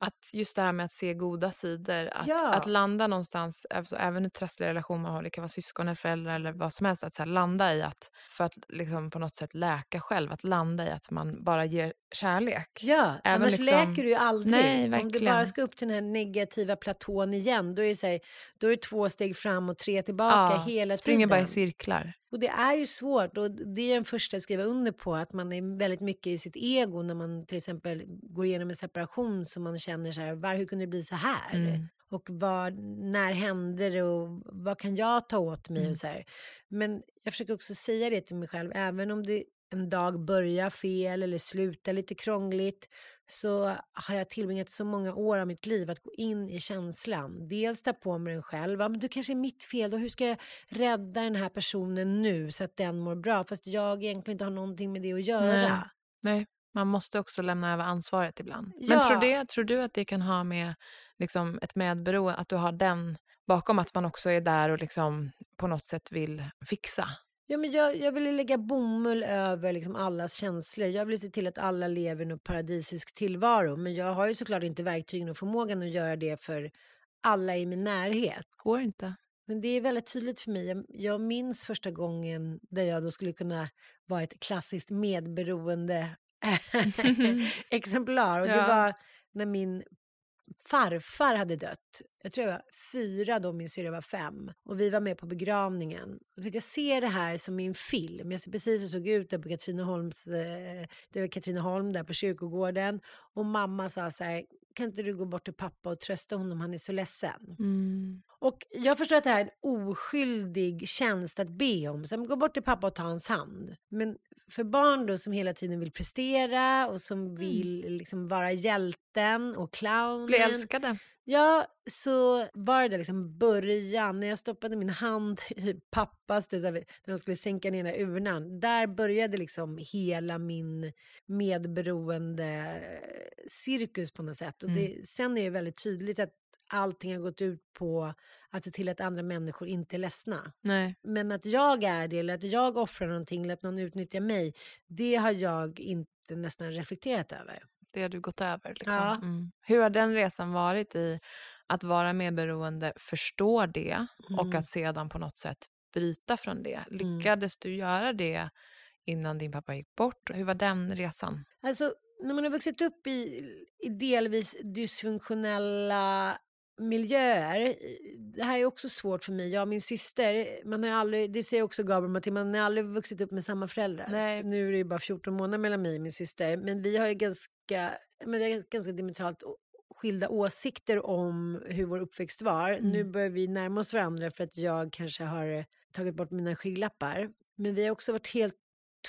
att just det här med att se goda sidor. Att, Ja. att landa någonstans, alltså, även i trassliga relationer man har, det kan vara syskon eller föräldrar eller vad som helst. Att så här, landa i att, för att liksom på något sätt läka själv, att landa i att man bara ger kärlek. Ja, Även annars liksom- läker du ju aldrig. Nej, Om du verkligen. bara ska upp till den här negativa platån igen, då är det, så här, då är det två steg fram och tre tillbaka hela springer tiden. bara i cirklar. Och det är ju svårt och det är en första att skriva under på att man är väldigt mycket i sitt ego när man till exempel går igenom en separation som man känner så här, var, hur kunde det bli så här? Mm. Och vad, när hände det och vad kan jag ta åt mig Mm. och så här. Men jag försöker också säga det till mig själv, även om det en dag börjar fel eller slutar lite krångligt så har jag tillbringat så många år av mitt liv att gå in i känslan. Dels ta på mig den själv, men det kanske är mitt fel, då hur ska jag rädda den här personen nu så att den mår bra fast jag egentligen inte har någonting med det att göra. Nej. Nej, man måste också lämna över ansvaret ibland. Men Ja. tror, det, tror du att det kan ha med liksom, ett medberoende, att du har den bakom att man också är där och liksom, på något sätt vill fixa? Ja, men jag, jag vill ju lägga bomull över liksom allas känslor. Jag vill se till att alla lever en paradisisk tillvaro. Men jag har ju såklart inte verktygen och förmågan att göra det för alla i min närhet. Går inte. Men det är väldigt tydligt för mig. Jag, jag minns första gången där jag då skulle kunna vara ett klassiskt medberoende exemplar. Och det Ja. var när min farfar hade dött. Jag tror jag var fyra då, min syrra var fem. Och vi var med på begravningen. Och jag ser det här som i en film. Jag ser precis hur det såg ut där på Katrineholms, eh, det var Katrineholm där på kyrkogården. Och mamma sa så här, kan inte du gå bort till pappa och trösta honom, han är så ledsen. Mm. Och jag förstår att det här är en oskyldig tjänst att be om. Så gå bort till pappa och ta hans hand. Men för barn då som hela tiden vill prestera och som vill liksom vara hjälten och clownen. Bli älskade. Ja, så var det liksom början när jag stoppade min hand i pappas, när de skulle sänka ner den här urnan. Där började liksom hela min medberoende cirkus på något sätt. Och det, sen är det väldigt tydligt att allting har gått ut på att se till att andra människor inte är ledsna. Nej. Men att jag är det eller att jag offrar någonting eller att någon utnyttjar mig, det har jag inte nästan reflekterat över. Det har du gått över. Liksom. Ja. Mm. Hur har den resan varit i att vara medberoende, förstå det och Mm. att sedan på något sätt bryta från det? Lyckades du göra det innan din pappa gick bort? Hur var den resan? Alltså, när man har vuxit upp i, i delvis dysfunktionella miljöer, det här är också svårt för mig. Jag och min syster, man har aldrig, det säger också Gabriel Matilda, man har aldrig vuxit upp med samma föräldrar. Nej. Nu är det ju bara 14 månader mellan mig och min syster, men vi har ju ganska, men vi har ganska diametralt skilda åsikter om hur vår uppväxt var. Nu börjar vi närma oss varandra för att jag kanske har tagit bort mina skygglappar. Men vi har också varit helt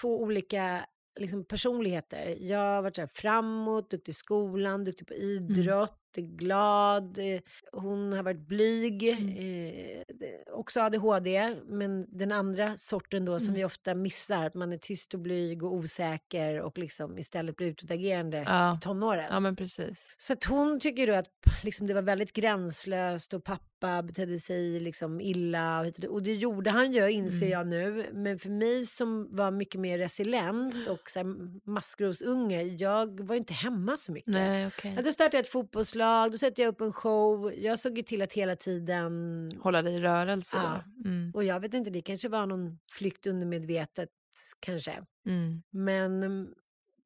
två olika liksom, personligheter. Jag har varit så här framåt, duktig i skolan, duktig på idrott, är glad. eh, Hon har varit blyg, eh, det- också ADHD. Men den andra sorten då som vi ofta missar, att man är tyst och blyg och osäker och liksom istället blir utåtagerande Ja. i tonåren. Ja, men precis. Så att hon tycker då att liksom, det var väldigt gränslöst och pappa betedde sig liksom illa. Och, det gjorde han ju, inser Mm. jag nu. Men för mig som var mycket mer resilient och så här, maskrosunge, jag var ju inte hemma så mycket. Nej. Ja, då startade jag ett fotbollslag, då satte jag upp en show. Jag såg ju till att hela tiden... Hålla dig i rörelse. Ja. Mm. Och jag vet inte, det kanske var någon flykt undermedvetet, kanske. Mm. Men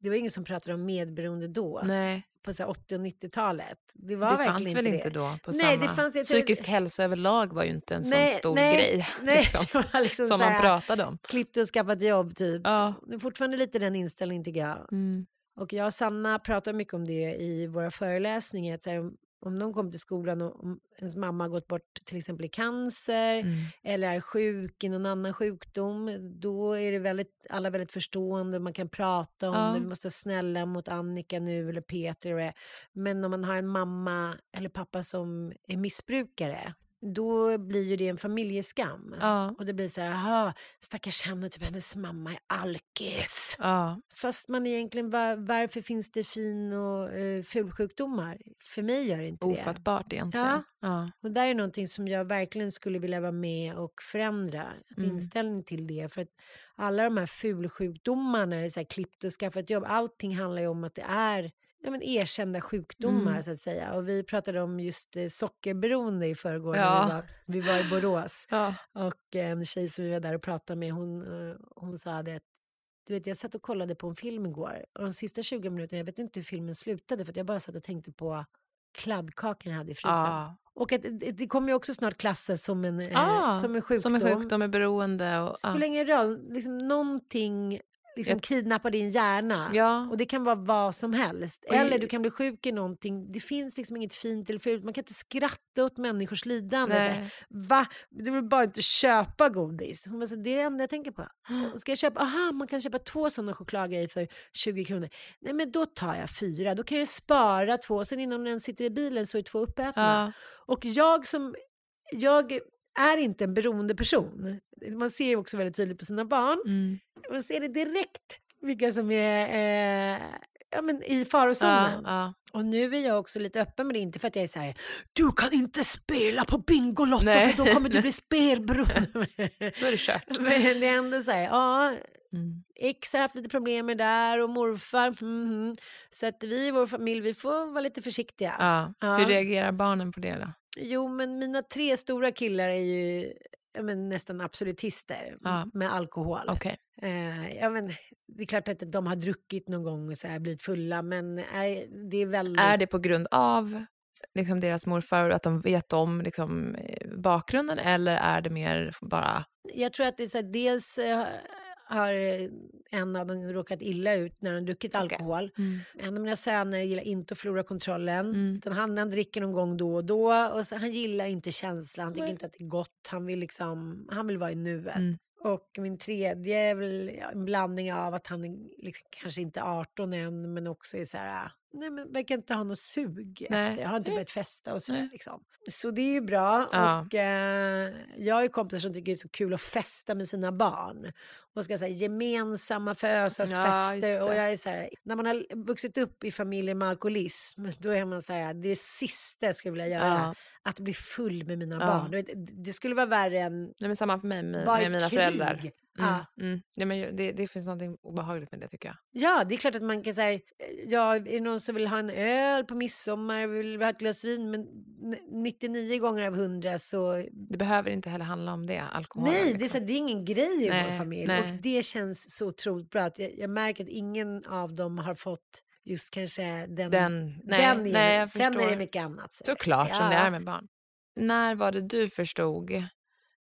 det var ingen som pratade om medberoende då Nej, på så här 80 och 90-talet. Det det var fanns verkligen väl inte det. då på Nej, samma... det fanns- jag Psykisk hälsa överlag var ju inte en sån Nej, stor nej, grej Nej, liksom, det liksom som man pratade om. klippt och skaffat jobb typ. Ja. Det är fortfarande lite den inställningen tycker jag. Mm. Och jag och Sanna pratar mycket om det i våra föreläsningar. Att här, om, någon kommer till skolan och om ens mamma har gått bort till exempel i cancer Mm. eller är sjuk i någon annan sjukdom, då är det väldigt, alla väldigt förstående. Man kan prata om Ja. det. Vi måste vara snälla mot Annika nu eller Peter. Och. Men om man har en mamma eller pappa som är missbrukare, då blir ju det en familjeskam. Ja. Och det blir så här, aha, stackars henne, typ hennes mamma är alkis. Ja. Fast man egentligen, var, varför finns det fin och uh, fulsjukdomar? För mig gör det inte det. Ofattbart egentligen. Ja. Ja. Och där är någonting som jag verkligen skulle vilja vara med och förändra. Ett Mm. inställning till det. För att alla de här fulsjukdomarna, är så här, klippt och skaffat jobb, allting handlar ju om att det är ja, men erkända sjukdomar Mm. så att säga. Och vi pratade om just eh, sockerberoende i förrgår Ja. när vi var, vi var i Borås. Ja. Och en tjej som vi var där och pratade med, hon, eh, hon sa det att du vet, jag satt och kollade på en film igår och de sista 20 minuterna, jag vet inte hur filmen slutade för jag bara satt och tänkte på kladdkakan jag hade i frysen. Ja. Och att, det, det kommer ju också snart klassas som en, eh, Ah, som en sjukdom. Som en sjukdom är beroende. Och, Det spelar ingen roll, liksom någonting liksom kidnappar din hjärna. ja. Och det kan vara vad som helst. Eller du kan bli sjuk i någonting. Det finns liksom inget fint eller fult. Man kan inte skratta åt människors lidande. Här. Va? Du vill bara inte köpa godis. Hon bara, så, det är det enda jag tänker på. Ska jag köpa? Aha, man kan köpa två sådana chokladgrejer för 20 kronor. Nej, men då tar jag fyra. Då kan jag spara två. Sen innan den sitter i bilen så är två uppätna. Ja. Och jag som... Jag är inte en beroende person. Man ser ju också väldigt tydligt på sina barn. Mm. Man ser det direkt vilka som är eh, ja, men i farozonen. Ja, ja. Och nu är jag också lite öppen med det, inte för att jag är så här, du kan inte spela på Bingolotto Nej. för då kommer du bli spelberoende. Då är det kört. Men det är ändå så här, ja, Mm. X har haft lite problem med det där och morfar. mhm. Så att vi i vår familj, vi får vara lite försiktiga. Ja. Ja. Hur reagerar barnen på det då? Jo, men mina tre stora killar är ju men, nästan absolutister Ja. med alkohol. Okej. Eh, ja, men, det är klart att de har druckit någon gång och så här, blivit fulla, men nej, det är väldigt... Är det på grund av liksom, deras morfar och att de vet om liksom, eh, bakgrunden eller är det mer bara... Jag tror att det är så här, dels eh, har en av dem råkat illa ut när de druckit alkohol. Mm. En av mina söner gillar inte att förlora kontrollen. Mm. Utan han, han dricker någon gång då och då. Och så, han gillar inte känslan, han tycker inte att det är gott. Han vill, liksom, han vill vara i nuet. Mm. Och min tredje är väl en blandning av att han är liksom, kanske inte är 18 än men också är så här, nej men verkar inte ha något sug Nej. efter, har inte börjat festa och så där, Nej. liksom. Så det är ju bra. Ja. Och eh, jag har ju kompisar som tycker det är så kul att festa med sina barn. Och ska säga gemensamma Ja, födelsedagsfester. just det. och jag är så här, när man har vuxit upp i familjer med alkoholism, då är man så här, det är det sista jag skulle vilja göra. Ja. Att bli full med mina Ja. barn. Det skulle vara värre än Nej, men samma för mig med, med mina krig. föräldrar. Mm. Ja. Mm. Men det, det finns något obehagligt med det tycker jag. Ja, det är klart att man kan säga, ja, är det någon som vill ha en öl på midsommar, vill ha ett glas vin, men n- 99 gånger av 100 så, Det behöver inte heller handla om det, alkohol. nej, det är, liksom. så, här, det är ingen grej i vår Nej, familj. nej. Och det känns så otroligt bra. Att jag, jag märker att ingen av dem har fått just kanske den, Den, nej, den nej, Sen är det förstår. mycket annat. så. Såklart, som det Ja. är med barn. När var det du förstod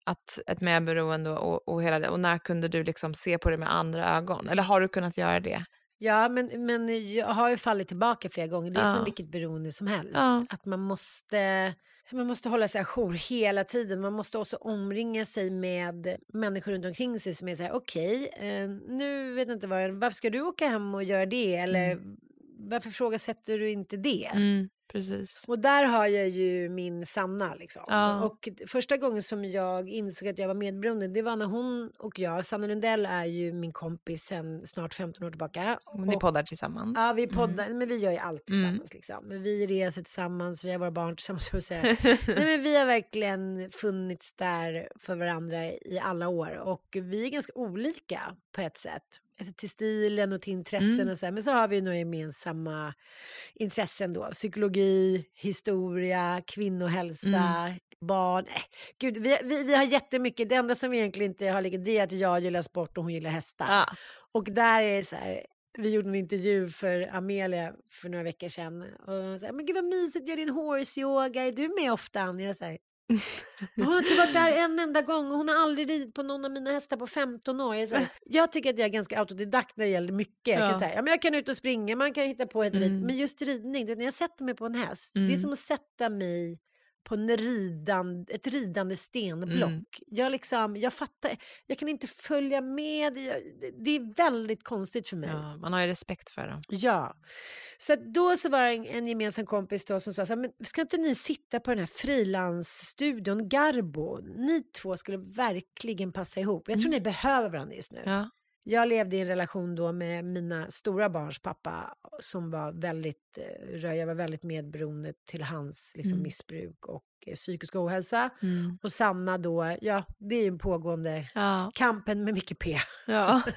att ett medberoende och, och hela det, och när kunde du liksom se på det med andra ögon? Eller har du kunnat göra det? Ja, men, men jag har ju fallit tillbaka flera gånger. Det är Ja. som vilket beroende som helst. Ja. Att man måste, man måste hålla sig ajour hela tiden. Man måste också omringa sig med människor runt omkring sig som är så här, okej, eh, nu vet jag inte vad, varför ska du åka hem och göra det? Eller varför frågasätter du inte det? Mm, precis. Och där har jag ju min Sanna. Liksom. Ja. Och första gången som jag insåg att jag var medberoende, det var när hon och jag, Sanna Lundell är ju min kompis sen snart 15 år tillbaka. Ni Och- poddar tillsammans. Ja, vi poddar, men vi gör ju allt Mm. tillsammans. Liksom. Men vi reser tillsammans, vi har våra barn tillsammans. jag säga. Nej, men vi har verkligen funnits där för varandra i alla år. Och vi är ganska olika på ett sätt. Alltså till stilen och till intressen Mm. och så här. Men så har vi några gemensamma intressen då. Psykologi, historia, kvinnohälsa, barn. Äh, gud, vi, vi, vi har jättemycket. Det enda som vi egentligen inte har lika det är att jag gillar sport och hon gillar hästar. Ja. Och där är det så här, vi gjorde en intervju för Amelia för några veckor sedan. Och hon sa, men gud vad mysigt, gör din horse yoga, är du med ofta? Annie?" Jag säger, jag har inte varit där en enda gång och hon har aldrig ridit på någon av mina hästar på 15 år. Jag, säger, jag tycker att jag är ganska autodidakt när det gäller mycket. Jag kan Ja. säga, ja, men jag kan ut och springa, man kan hitta på ett rid. Mm. Men just ridning, du vet, när jag sätter mig på en häst, det är Mm. som att sätta mig på en ridan, ett ridande stenblock. Mm. Jag, liksom, jag fattar, jag kan inte följa med. Jag, det- det är väldigt konstigt för mig. Ja, man har ju respekt för dem. Ja. Så då så var det en, en gemensam kompis då som sa så här, men ska inte ni sitta på den här frilansstudion Garbo? Ni två skulle verkligen passa ihop. Jag tror Mm. ni behöver varandra just nu. Ja. Jag levde i en relation då med mina stora barns pappa som var väldigt, eh, jag var väldigt medberoende till hans liksom, Mm. missbruk och eh, psykisk ohälsa. Mm. Och Sanna då, ja det är ju en pågående Ja. kampen med mycket P. ja.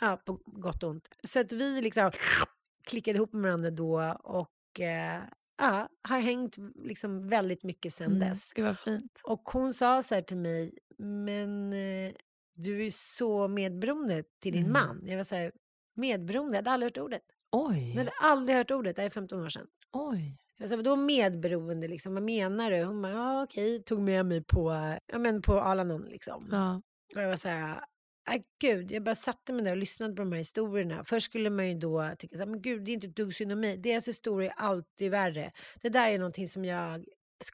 Ja, på gott och ont. Så att vi liksom klickade ihop med varandra då och eh, ja, har hängt liksom väldigt mycket sedan Mm. dess. Och hon sa så här till mig, men eh, du är så medberoende till din Mm. man. Jag var så här, medberoende? Jag hade aldrig hört ordet. Jag Oj. hade aldrig hört ordet, det är 15 år sedan. Oj. Jag sa, vadå medberoende liksom? Vad menar du? Hon bara, ja okej, tog med mig på, ja men på Alanon liksom. Ja. Och jag var så här, äh, gud, jag bara satte mig där och lyssnade på de här historierna. Först skulle man ju då tycka så här, men gud, det är inte ett dugg synd om mig. Deras historia är alltid värre. Det där är någonting som jag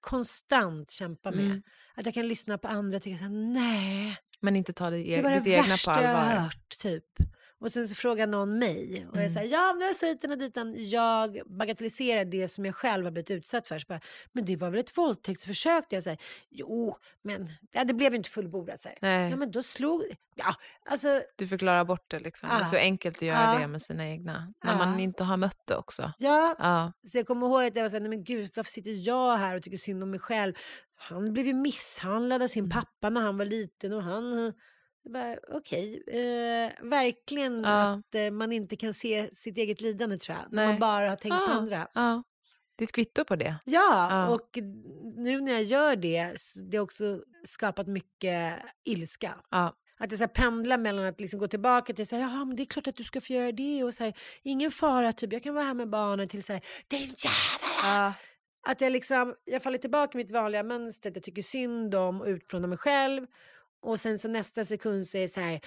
konstant kämpar med. Mm. Att jag kan lyssna på andra och tycka så här, nej, Men inte ta det, det var ditt det egna på värsta jag har allvar. hört, typ. Och sen så frågar någon mig och jag Mm. säger ja men det var så hiten och ditan. Jag bagatelliserar det som jag själv har blivit utsatt för. Bara, men det var väl ett våldtäktsförsök? Jag säger jo men ja, det blev inte fullbordat. Så här. Ja men då slog, ja alltså du förklarar bort det liksom. Det är Ja. så enkelt att göra Ja. det med sina egna. När Ja. man inte har mött det också. ja. Ja. Så jag kommer ihåg att jag var såhär, men gud varför sitter jag här och tycker synd om mig själv? Han blev ju misshandlad av sin Mm. pappa när han var liten och han bara, Okej, eh, verkligen Ja. att eh, man inte kan se sitt eget lidande tror jag. När man bara har tänkt på Ja. andra. ja. Det är ett kvitto på det. Ja, och nu när jag gör det, det har också skapat mycket ilska. Ja. Att jag så här pendlar mellan att liksom gå tillbaka till att ja men det är klart att du ska få göra det och så här, ingen fara, typ jag kan vara här med barnen till så här, din jävel! Ja. Att jag liksom, jag faller tillbaka i mitt vanliga mönster, att jag tycker synd om och utplånar mig själv. och sen så nästa sekund så är det så här,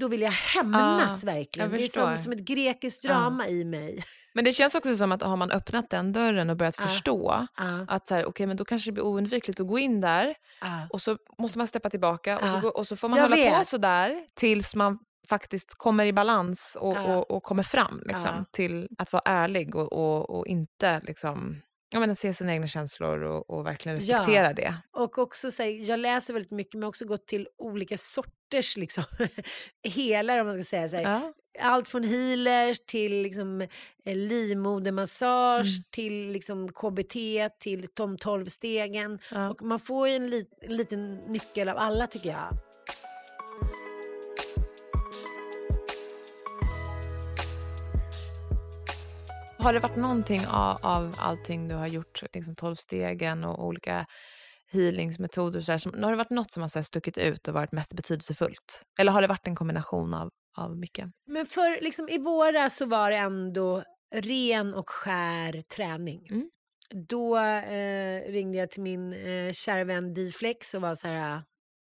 då vill jag hämnas verkligen. jag Det är som, som ett grekiskt drama i mig. Men det känns också som att har man öppnat den dörren och börjat Ja. förstå Ja, att så här, okay, men då kanske det blir oundvikligt att gå in där ja. och så måste man steppa tillbaka och, så, Ja. gå, och så får man Jag hålla på vet. så där tills man faktiskt kommer i balans och, Ja. och, och kommer fram liksom, Ja. till att vara ärlig och, och inte liksom, jag menar, se sina egna känslor och, och verkligen Ja. respektera det. Och också så här, jag läser väldigt mycket men också gått till olika sorters liksom, helar om man ska säga så här. Ja. Allt från healers till liksom, eh, livmodermassage Mm. till liksom, KBT till de 12 stegen. Ja. Och man får ju en, lit, en liten nyckel av alla tycker jag. Har det varit någonting av, av allting du har gjort, liksom 12 stegen och olika healingsmetoder, och så här, som, har det varit något som har så stuckit ut och varit mest betydelsefullt? Eller har det varit en kombination av, av mycket? Men för liksom, i våras så var det ändå ren och skär träning. Mm. Då eh, ringde jag till min eh, kära vän D-Flex och var så här,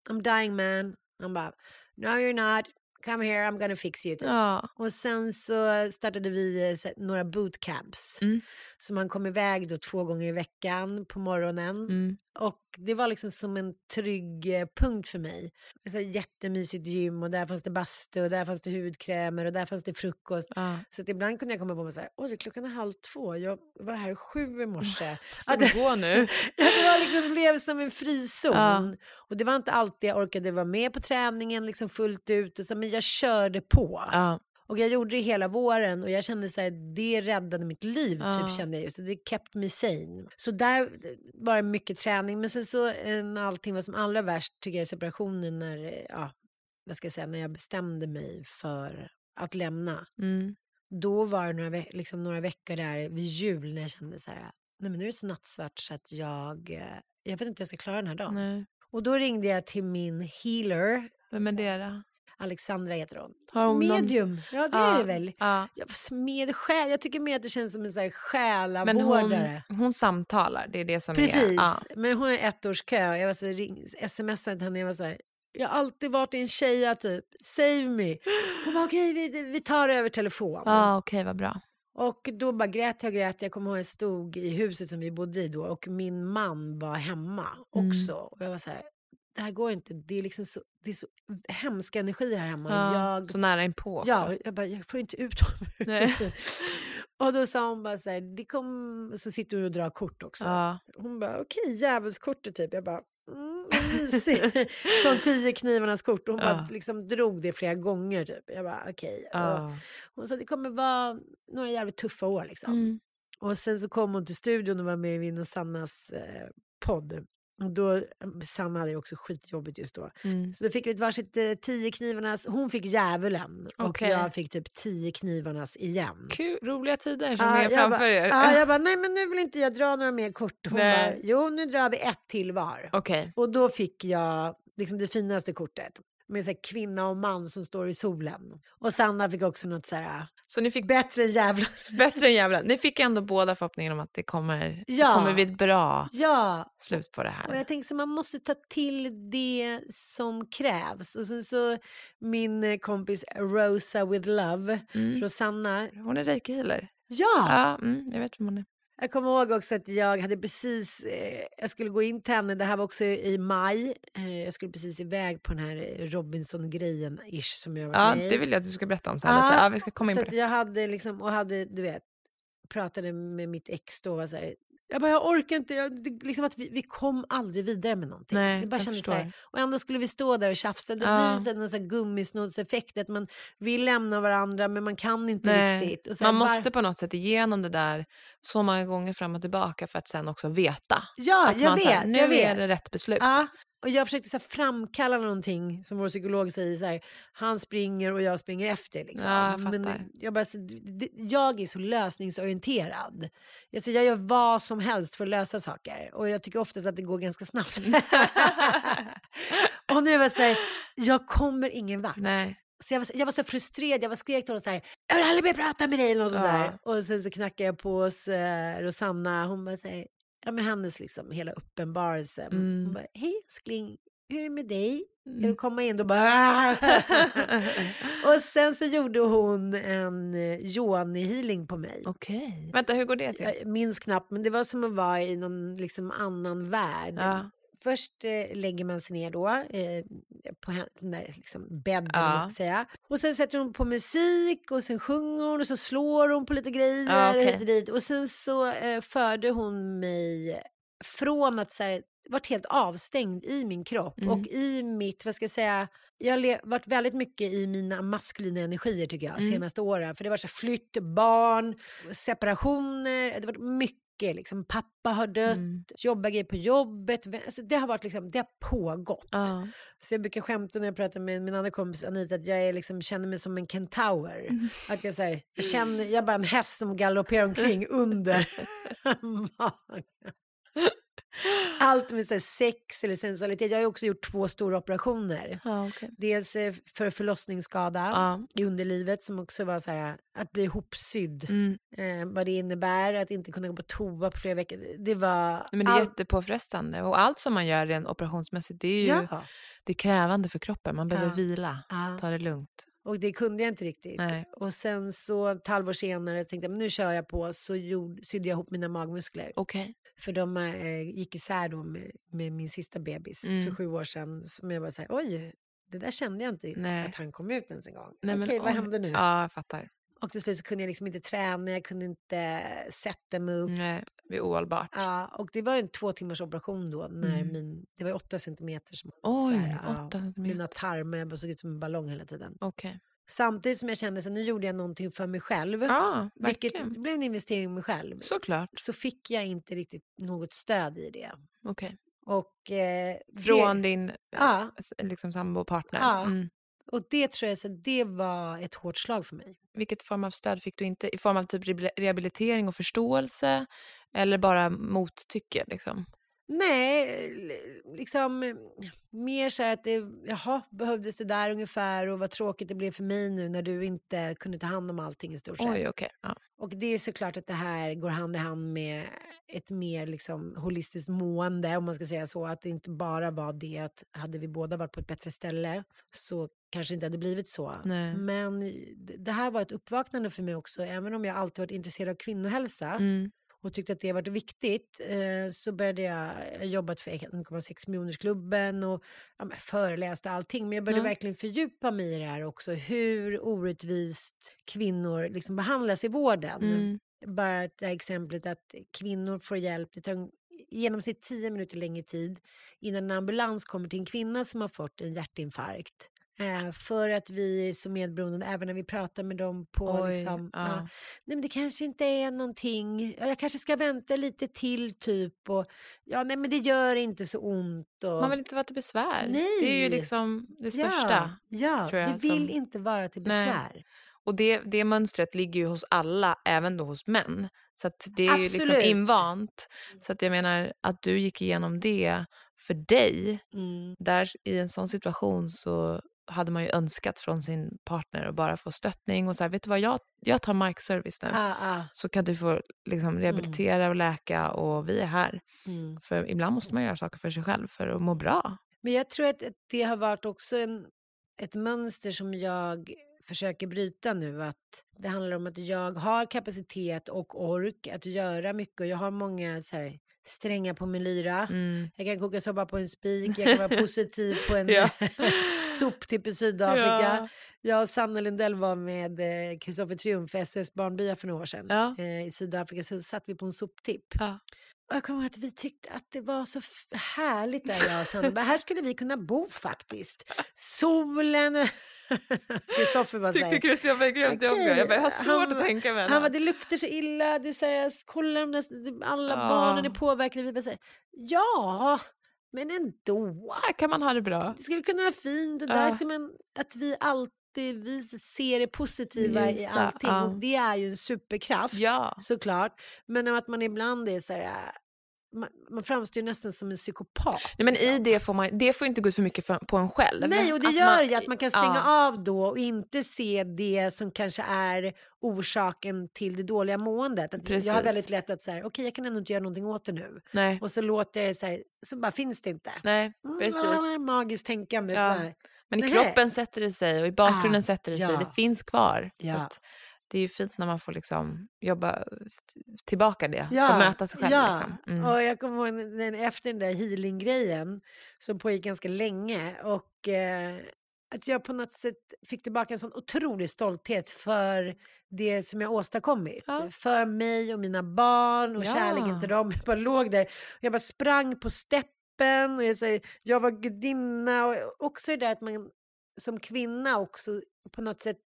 I'm dying man. Han bara, no you're not, come here, I'm gonna fix you. typ. Ja. Och sen så startade vi eh, några bootcamps. Mm. Så man kom iväg då två gånger i veckan på morgonen. Mm. Och det var liksom som en trygg eh, punkt för mig. Så jättemysigt gym och där fanns det bastu och där fanns det hudkrämer och där fanns det frukost. Ja. Så att ibland kunde jag komma på mig så här, oj klockan är halv två, jag var här sju i morse. Måste Ja, det- gå nu. Det var liksom, blev som en frizon. Ja. Och det var inte alltid jag orkade vara med på träningen liksom fullt ut. Och så, men jag körde på. Ja. Och jag gjorde det hela våren och jag kände så här, det räddade mitt liv Ja. typ kände jag just. Det kept me sane. Så där var det mycket träning. Men sen så eh, när allting var som allra värst tycker jag separationen när, eh, ja, vad ska jag säga, när jag bestämde mig för att lämna. Mm. Då var det några, ve- liksom några veckor där vid jul när jag kände så här, nej men nu är det så nattsvart så att jag, eh, jag vet inte hur jag ska klara den här dagen. Nej. Och då ringde jag till min healer, Vem är det då? Alexandra heter hon. Hon någon- Medium, ja det Ja, är det väl. Ja. Ja, med själ, jag tycker mer att det känns som en så här Men hon, själavårdare. hon samtalar, det är det som är... Precis, Ja. men hon är ett års kö. Jag var så här, ring, smsade till henne, jag var så här, jag har alltid varit en tjeja typ, save me. Hon bara okej, vi, vi tar över telefon. Ja, okej, vad bra. Och då bara grät jag och grät. Jag kommer ihåg jag stod i huset som vi bodde i då och min man var hemma Mm. också. Och jag var så här, det här går inte. Det är liksom så, det är så hemska energier här hemma. Ja, Jag, Så nära inpå också. ja, jag bara, jag får inte ut dem. Och då sa hon bara så här, det kom, så sitter hon och drar kort också. Ja. Hon bara, okej, djävulskortet typ. Jag bara, mm, mysigt. De tio knivarnas kort. Hon Ja. bara liksom drog det flera gånger typ. Jag bara, okej. Och Ja. Hon sa, det kommer vara några jävligt tuffa år liksom. Mm. Och sen så kom hon till studion och var med i min och Sannas eh, podd. Och då, Sanna hade också skitjobbigt just då. Mm. Så då fick vi ett varsitt eh, tio knivarnas, hon fick djävulen och Okej. jag fick typ tio knivarnas igen. Kul, roliga tider som Ja, är jag framför bara, er. Ja, jag bara, nej men nu vill inte jag dra några mer kort. Hon Nej. bara, jo nu drar vi ett till var. Okej. Och då fick jag liksom det finaste kortet. Med så kvinna och man som står i solen. Och Sanna fick också något så här, Så ni fick bättre än djävulen. bättre än djävulen. Ni fick ändå båda förhoppningen om att det kommer, Ja. det kommer bli ett bra Ja, slut på det Och här. jag tänker så man måste ta till det som krävs. Och sen så min kompis Rosa with Love, Mm. Rosanna. Hon är reiki-healer. Ja! Ja, mm, jag vet vem hon är. Jag kommer ihåg också att jag hade precis, eh, jag skulle gå in till henne, det här var också i maj. Eh, jag skulle precis iväg på den här Robinson-grejen ish som jag var Ja, med det vill jag att du ska berätta om sen. Lite. Ja, vi ska komma in så på det. jag hade liksom, och hade, du vet, pratade med mitt ex då var så här, jag bara, jag orkar inte, jag, det, liksom att vi, vi kom aldrig vidare med någonting. Nej, det bara kändes så här, och ändå skulle vi stå där och tjafsa, det Ja. blir så någon så här gummisnoddseffekt, att man vill lämna varandra men man kan inte Nej, riktigt. Man måste på något sätt igenom det där så många gånger fram och tillbaka för att sen också veta. Ja, att jag man vet, här, nu jag vet. är det rätt beslut. Ja, och jag försökte så här framkalla någonting som vår psykolog säger så här, han springer och jag springer efter. Liksom. Ja, jag Men jag, bara, så- jag är så lösningsorienterad. Jag, säger, jag gör vad som helst för att lösa saker och jag tycker oftast att det går ganska snabbt. och nu var jag så här, jag kommer ingen vart. Nej. Så jag, var, så- jag var så frustrerad, jag var skrek till honom så här, jag vill aldrig mer prata med dig något sånt Ja. där. Och sen så knackade jag på hos eh, Rosanna, hon bara säger, ja men hennes liksom hela uppenbarelse. Mm. Hon bara, hej älskling, hur är det med dig? Ska Mm. du komma in? Då bara... och sen så gjorde hon en eh, yoni-healing på mig. Okej. Vänta, hur går det till? Jag minns knappt, men det var som att vara i någon liksom, annan värld. Ja. Först eh, lägger man sig ner då eh, på den där liksom, bädden, ja. Man ska säga. Och sen sätter hon på musik och sen sjunger hon och så slår hon på lite grejer Ja, okej. och. Och sen så eh, förde hon mig från att så här, varit helt avstängd i min kropp Mm. och i mitt, vad ska jag säga, jag har varit väldigt mycket i mina maskulina energier tycker jag Mm. senaste åren. För det var så flytt, barn, separationer, det varit mycket liksom, pappa har dött, Mm. jobba grejer på jobbet. Alltså, det har varit liksom, det har pågått. Ja. Så jag brukar skämta när jag pratar med min andra kompis Anita att jag är liksom, känner mig som en kentaur. Mm. Att jag, så här, jag känner, jag är bara en häst som galopperar omkring under magen. Allt med så sex eller sensualitet. Jag har också gjort två stora operationer. Ja, okej. Dels eh, för förlossningsskada Ja. i underlivet som också var så här att bli ihopsydd. Mm. Eh, vad det innebär att inte kunna gå på toa på flera veckor. Det var... Men det är allt- jättepåfrestande. Och allt som man gör rent operationsmässigt, det är ju Ja. det är krävande för kroppen. Man behöver Ja. vila, ta det lugnt. Och det kunde jag inte riktigt. Nej. Och sen så ett halvår senare så tänkte jag men nu kör jag på så gjorde, sydde jag ihop mina magmuskler. Okej. För de eh, gick isär då med, med min sista bebis Mm. för sju år sedan. Som jag bara säger, oj, det där kände jag inte Nej. att han kom ut ens en gång. Nej, Okej, vad oj. händer nu? Ja, jag fattar. Och till slut så kunde jag liksom inte träna, jag kunde inte sätta mig upp. Nej, det är ohållbart. Ja, och det var en två timmars operation då. När Mm. min, det var åtta centimeter. Som, Oj, här, ja, åtta centimeter. Mina tarmar, jag bara såg ut som en ballong hela tiden. Okej. Samtidigt som jag kände att nu gjorde jag någonting för mig själv. Ja, vilket blev en investering i mig själv. Såklart. Så fick jag inte riktigt något stöd i det. Okej. Och, eh, Från det, din Ja. s- liksom, sambopartner? Ja. Mm. och det tror jag så det var ett hårt slag för mig. Vilket form av stöd fick du inte? I form av typ rehabil- rehabilitering och förståelse? Eller bara mottycke? Liksom? Nej, liksom eh, mer så här att det, jaha, behövdes det där ungefär och vad tråkigt det blev för mig nu när du inte kunde ta hand om allting i stort sett. Oj, okej. Ja. Och det är såklart att det här går hand i hand med ett mer liksom holistiskt mående, om man ska säga så. Att det inte bara var det att hade vi båda varit på ett bättre ställe så kanske inte hade blivit så. Nej. Men d- det här var ett uppvaknande för mig också, även om jag alltid varit intresserad av kvinnohälsa Mm. Och tyckte att det varit viktigt eh, så började jag, jag jobbat för 1,6 miljonersklubben och ja, föreläste allting. Men jag började Ja. verkligen fördjupa mig i det här också. Hur orättvist kvinnor liksom behandlas i vården. Mm. Bara det här exemplet att kvinnor får hjälp. Det tar en- i genomsnitt 10 minuter längre tid innan en ambulans kommer till en kvinna som har fått en hjärtinfarkt. Eh, för att vi som medberoende, även när vi pratar med dem på Oj, liksom, ja. ja, nej men det kanske inte är någonting, ja, jag kanske ska vänta lite till typ och ja nej men det gör inte så ont och Man vill inte vara till besvär. Det är ju Nej. liksom det ja, största. ja, tror jag, vi vill som- inte vara till Nej. besvär. Och det, det mönstret ligger ju hos alla, även då hos män. Så det är ju liksom Absolut. invant. Så att jag menar att du gick igenom det för dig. Mm. Där i en sån situation så hade man ju önskat från sin partner att bara få stöttning och så här, vet du vad, jag, jag tar markservice nu. Ah, ah, Så kan du få liksom, rehabilitera och läka och vi är här. mm. För ibland måste man göra saker för sig själv för att må bra. Men jag tror att det har varit också en, ett mönster som jag försöker bryta nu. Att det handlar om att jag har kapacitet och ork att göra mycket. Och jag har många så här, strängar på min lyra. Mm. Jag kan koka soppa på en spik, jag kan vara positiv på en Ja. soptipp i Sydafrika. Ja. Jag och Sanna Lindell var med Kristoffer Triumf för SOS Barnbyar för några år sedan. Ja. Eh, I Sydafrika så satt vi på en soptipp. Ja. Jag kommer ihåg att vi tyckte att det var så härligt där jag och Sanna. Bara, här skulle vi kunna bo faktiskt. Solen. Kristoffer bara Tyckte säger. Christian var grymt Okej, jobbigt. Jag, bara, jag har svårt han- att tänka mig Han bara, det luktar så illa. Det är så här, kolla där, alla Ja. barnen är påverkade. Vi bara säger, ja, men ändå. Här kan man ha det bra. Det skulle kunna vara fint och Ja. där ska man, att vi alltid vi ser det positiva i Ljusa, allting. ja. Och det är ju en superkraft Ja. såklart. Men att man ibland är så här, man, man framstår ju nästan som en psykopat. Nej, men liksom. i det får man, det får inte gå ut för mycket för, på en själv. Nej, och det Att gör man- ju att man kan stänga ja, av då och inte se det som kanske är orsaken till det dåliga måendet. Att jag har väldigt lätt att säga, okej jag kan ändå inte göra någonting åt det nu. Nej, Och så låter jag det så här, så bara finns det inte. nej, Mm, precis. ah, Magiskt tänkande. Så Ja. Men i kroppen sätter det sig och i bakgrunden Ah, sätter det sig. ja. Det finns kvar. Så Ja. det är ju fint när man får liksom jobba tillbaka det. Ja, Få möta sig själv. ja. Liksom. Mm. Och jag kommer ihåg den, efter den där healing-grejen som pågick ganska länge och eh, att jag på något sätt fick tillbaka en sån otrolig stolthet för det som jag åstadkommit. Ja. För mig och mina barn och Ja. kärleken till dem. Jag bara låg där och jag bara sprang på steppen och jag, säger, jag var gudinna och också det där att man som kvinna också på något sätt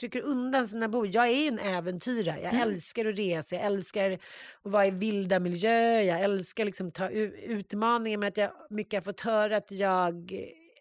trycker undan sina behov. Jag är ju en äventyrare. Jag Mm. älskar att resa, jag älskar att vara i vilda miljöer, jag älskar liksom ta utmaningar men att jag mycket har fått höra att jag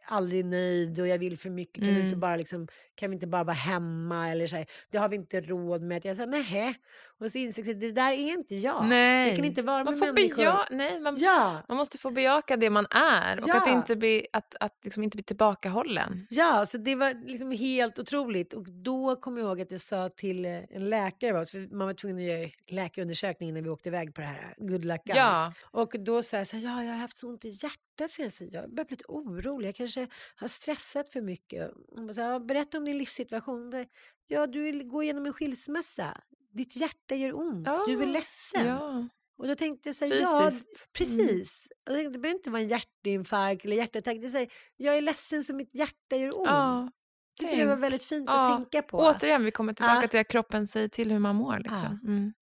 aldrig nöjd och jag vill för mycket. Kan, du inte Mm. bara liksom, kan vi inte bara vara hemma? Eller så här, det har vi inte råd med. Jag säger nej. Och så inser jag att det där är inte jag. Nej. Jag kan inte vara man med får människor. beja- nej, man, Ja, man måste få bejaka det man är och Ja. att, inte bli, att, att liksom inte bli tillbakahållen. Ja, så det var liksom helt otroligt. Och då kom jag ihåg att jag sa till eh, en läkare, för man var tvungen att göra läkarundersökning när vi åkte iväg på det här Good Luck Guys. Ja. Och då sa jag så här, ja, jag har haft så ont i hjärtat sen jag börjar bli lite orolig, jag kanske har stressat för mycket. Hon bara, så här, "Ja, berätta om din livssituation. Ja, du vill gå igenom en skilsmässa. Ditt hjärta gör ont, du är Ja, ledsen. Ja, Och då tänkte jag så här, ja. Mm. precis. Och jag tänkte, det behöver inte vara en hjärtinfarkt eller hjärtattack. Det är här, jag är ledsen så mitt hjärta gör ont. Ja, tyckte det var tänk. väldigt fint Ja, att tänka på. Återigen, vi kommer tillbaka Ja. till att kroppen säger till hur man mår. Liksom. Mm.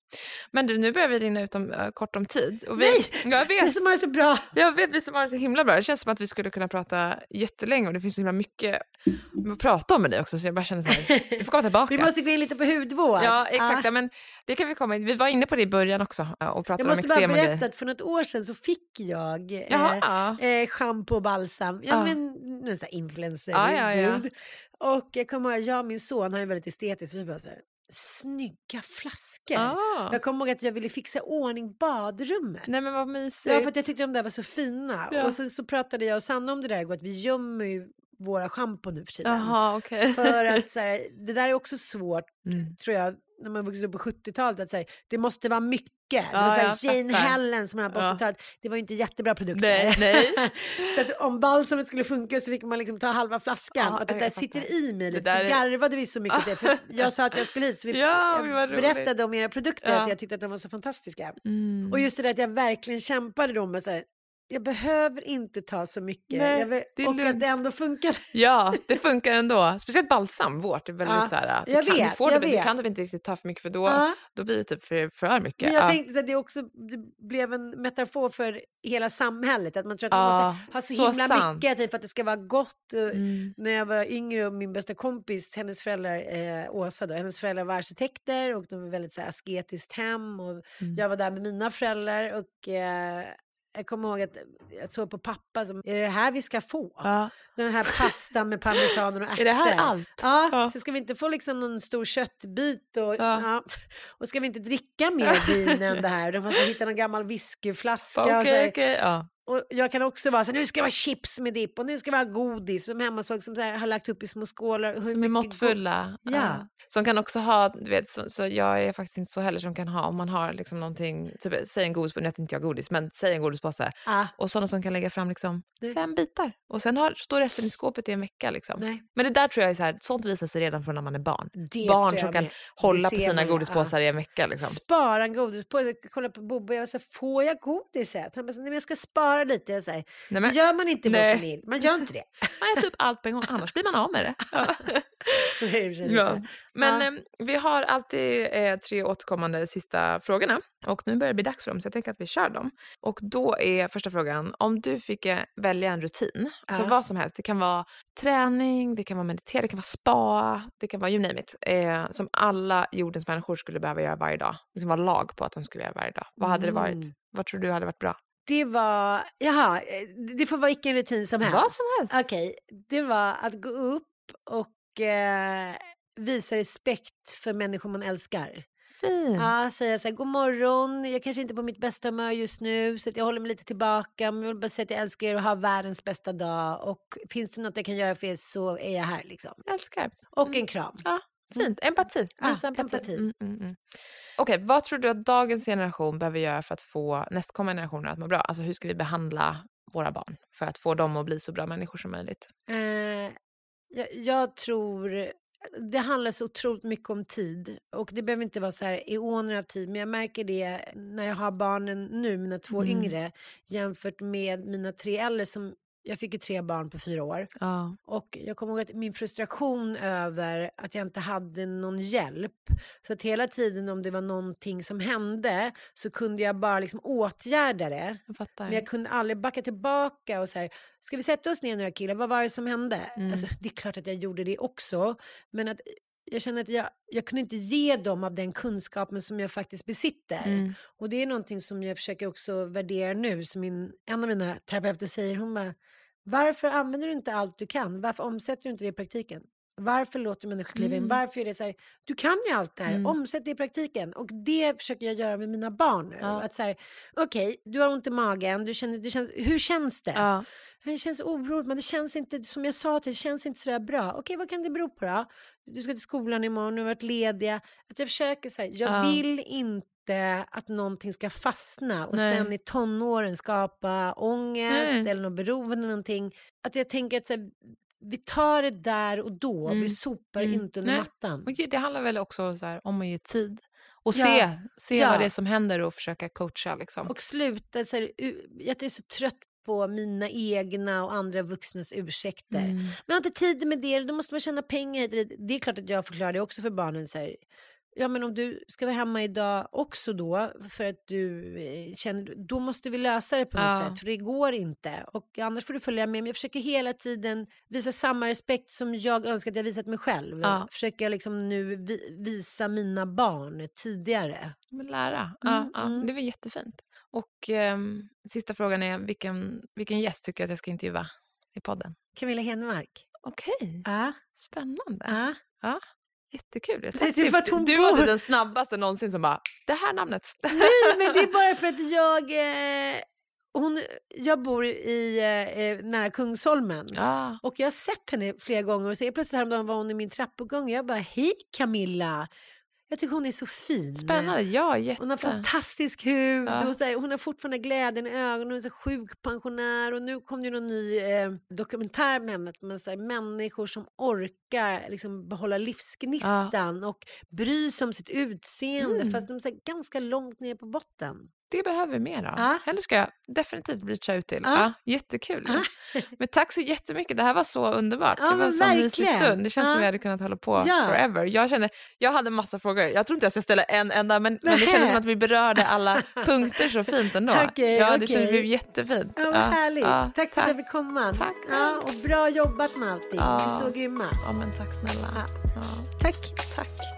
Men du, nu börjar vi rinna ut om, äh, kort om tid. Och vi, Nej! Jag Det vet, som är så bra. jag vet, vi som har det så himla bra. Det känns som att vi skulle kunna prata jättelänge och det finns så himla mycket att prata om med dig också. Så jag bara känner så här, vi får komma tillbaka. Vi måste gå in lite på hudvård. Ja, exakt. Ja. Ja, men det kan vi komma in. Vi var inne på det i början också ja, och Jag pratade om måste bara eksem och berätta att för något år sedan så fick jag eh, Jaha. eh, shampoo och balsam. Ja, Ja. men en sån här influencer Ja, ja, ja. Och jag kommer ihåg, jag och min son, han är väldigt estetisk. Vi bara så här, snygga flaskor. Ah. Jag kommer ihåg att jag ville fixa ordning badrummet. Nej men vad mysigt. Ja, för att jag tyckte de där var så fina. Ja. Och sen så pratade jag och Sanna om det där igår, att vi gömmer ju våra schampo nu för tiden. Jaha, okej. För att så här, det där är också svårt, Mm. tror jag, när man vuxit upp på 70-talet, att säga, det måste vara mycket. det Ja, var så här, Jane fattar. Helen som man hade på Ja. 80-talet, det var ju inte jättebra produkter. Nej, nej. så att om balsamet skulle funka så fick man liksom ta halva flaskan. Ja, och det där fattar. sitter i mig lite. Så är- garvade vi så mycket det. För jag sa att jag skulle hit, så vi Ja, berättade om era produkter, att jag tyckte att de var så fantastiska. Mm. Och just det där att jag verkligen kämpade då med så här, jag behöver inte ta så mycket. Nej, vill, det och att lugnt. det ändå funkar. Ja, det funkar ändå. Speciellt balsam, vårt är väldigt Ja, så här, jag du, kan, du, vet, får jag det, du kan typ inte riktigt ta för mycket för då, Ja. då blir det typ för, för mycket. Men jag Ja. tänkte att det också det blev en metafor för hela samhället. Att man tror att man Ja, måste ha så, så himla sant. mycket typ, för att det ska vara gott. Mm. När jag var yngre och min bästa kompis, hennes föräldrar, eh, Åsa då, hennes föräldrar var arkitekter och de var väldigt så här, asketiskt hem. Och Mm. Jag var där med mina föräldrar och eh, jag kommer ihåg att jag såg på pappa som, är det det här vi ska få? Ja. Den här pastan med parmesan och ärtor. Är det här allt? Ja, Ja. så ska vi inte få liksom någon stor köttbit och, Ja. ja. och ska vi inte dricka mer vin än det här? De måste hitta någon gammal whiskyflaska. här. okej. Ja. Och jag kan också vara så här, nu ska det vara chips med dipp och nu ska det vara godis. Som hemma såg som så här, har lagt upp i små skålar. Som är måttfulla. Ja. Som kan också ha, du vet, så, så jag är faktiskt inte så heller som kan ha, om man har liksom någonting, typ, säg en godispåse, nu äter inte jag godis, men säg en godispåse. go- ah, Och sådana som kan lägga fram liksom Nej. fem bitar. Och sen har, står resten i skåpet i en vecka. Liksom. nej, Men det där tror jag är så här, sånt visar sig redan från när man är barn. det Barn som kan med. hålla på sina man godispåsar i en vecka. Liksom. Spara en godispåse. Kolla på Bobo. Jag var så här, får jag godiset? Han bara, nej men jag ska spara lite. Jag säger, Nej, det men, gör man inte i vår familj. Man gör inte det. man äter upp allt på en gång, annars blir man av med det. Så är det. Ja. Men Ja. eh, vi har alltid eh, tre återkommande sista frågorna. Och nu börjar det bli dags för dem, så jag tänker att vi kör dem. Och då är första frågan, om du fick eh, välja en rutin, alltså Ja. vad som helst, det kan vara träning, det kan vara meditera, det kan vara spa, det kan vara you name it, eh, som alla jordens människor skulle behöva göra varje dag. Det vara lag på att de skulle göra varje dag. Vad hade det varit? Mm. Vad tror du hade varit bra? Det var, jaha, eh, det får vara vilken rutin som helst. Vad som helst. Okej, det var att gå upp och eh, visa respekt för människor man älskar. Fint. Ja, säga så här, god morgon, jag kanske inte är på mitt bästa humör just nu så jag håller mig lite tillbaka men jag vill bara säga att jag älskar er och har världens bästa dag och finns det något jag kan göra för er så är jag här liksom. Jag älskar. Och Mm. en kram. Ja, fint. Empati. Ja, Visa empati. empati. Mm, mm, mm. Okej, vad tror du att dagens generation behöver göra för att få nästkommande generationer att må bra? Alltså hur ska vi behandla våra barn för att få dem att bli så bra människor som möjligt? Eh, jag, jag tror, det handlar så otroligt mycket om tid och det behöver inte vara så här eoner av tid men jag märker det när jag har barnen nu, mina två Mm. yngre jämfört med mina tre äldre som jag fick ju tre barn på fyra år Ja. och jag kommer ihåg att min frustration över att jag inte hade någon hjälp så att hela tiden om det var någonting som hände så kunde jag bara liksom åtgärda det Jag men jag kunde aldrig backa tillbaka och så här, ska vi sätta oss ner några killar, vad var det som hände? Mm. Alltså, det är klart att jag gjorde det också, men att jag känner att jag, jag kunde inte ge dem av den kunskapen som jag faktiskt besitter. Mm. Och det är någonting som jag försöker också värdera nu, som min, en av mina terapeuter säger, hon bara, varför använder du inte allt du kan? Varför omsätter du inte det i praktiken? Varför låter människor kliva in? Mm. Varför är det så här, du kan ju allt det här, Mm. omsätt det i praktiken. Och det försöker jag göra med mina barn nu. Ja. Att så här, okej, du har ont i magen, du känner, det känns, hur känns det? Ja. Det känns oroligt, men det känns inte, som jag sa till det känns inte sådär bra. Okej, vad kan det bero på då? Du ska till skolan imorgon, du har varit lediga. Att jag försöker säga, jag Ja. vill inte att någonting ska fastna och Nej. sen i tonåren skapa ångest Nej. eller något beroende eller någonting. Att jag tänker att så här, vi tar det där och då, Mm. vi sopar Mm. inte under Nej. mattan. Det handlar väl också så här, om att ge tid och Ja. se, se Ja. vad det är som händer och försöka coacha. Liksom. Och sluta, så här, jag är så trött på mina egna och andra vuxnas ursäkter. Mm. Men jag har inte tid med det, då måste man tjäna pengar. Det är klart att jag förklarar det också för barnen. Så här, ja, men om du ska vara hemma idag också då, för att du eh, känner, då måste vi lösa det på något Ja. sätt, för det går inte. Och annars får du följa med. Men jag försöker hela tiden visa samma respekt som jag önskar att jag visat mig själv. Ja. Försöker jag liksom nu vi, visa mina barn tidigare. Men lära. Ja, Mm, ja. mm. Det var jättefint. Och ehm, sista frågan är, vilken, vilken gäst tycker jag att jag ska intervjua i podden? Camilla Henmark. Okej, Ja, spännande. ja. Jättekul. Tack tips. att hon Du var den snabbaste någonsin som bara, det här namnet. Nej, men det är bara för att jag... Eh, hon, jag bor i, eh, eh, nära Kungsholmen. Ja. Och jag har sett henne flera gånger och så plötsligt häromdagen var hon i min trappuppgång och jag bara hej Camilla. Jag tycker hon är så fin. Spännande, ja jätte. Hon har fantastisk hud Ja. och så här, hon har fortfarande glädjen i ögonen. Hon är så sjukpensionär och nu kom det någon ny eh, dokumentär med. Med så här, människor som orkar liksom, behålla livsgnistan och bry sig om sitt utseende Mm. fast de är här, ganska långt ner på botten. Det behöver vi mer av. Ja. Henne ska jag definitivt reacha ut till. Ja. Ja. jättekul. Ja. Men tack så jättemycket. Det här var så underbart. Det var en sån mysig stund. Det känns som vi hade kunnat hålla på forever. Jag, kände, jag hade massa frågor. Jag tror inte jag ska ställa en enda, men, men det kändes som att vi berörde alla punkter så fint ändå. Okej, ja, det okej. kändes blev jättefint. Ja, härligt. ja, tack för att jag fick komma. Tack ja, och bra jobbat med allting. Ni är så grymma. Ja, men tack snälla. Tack. Tack.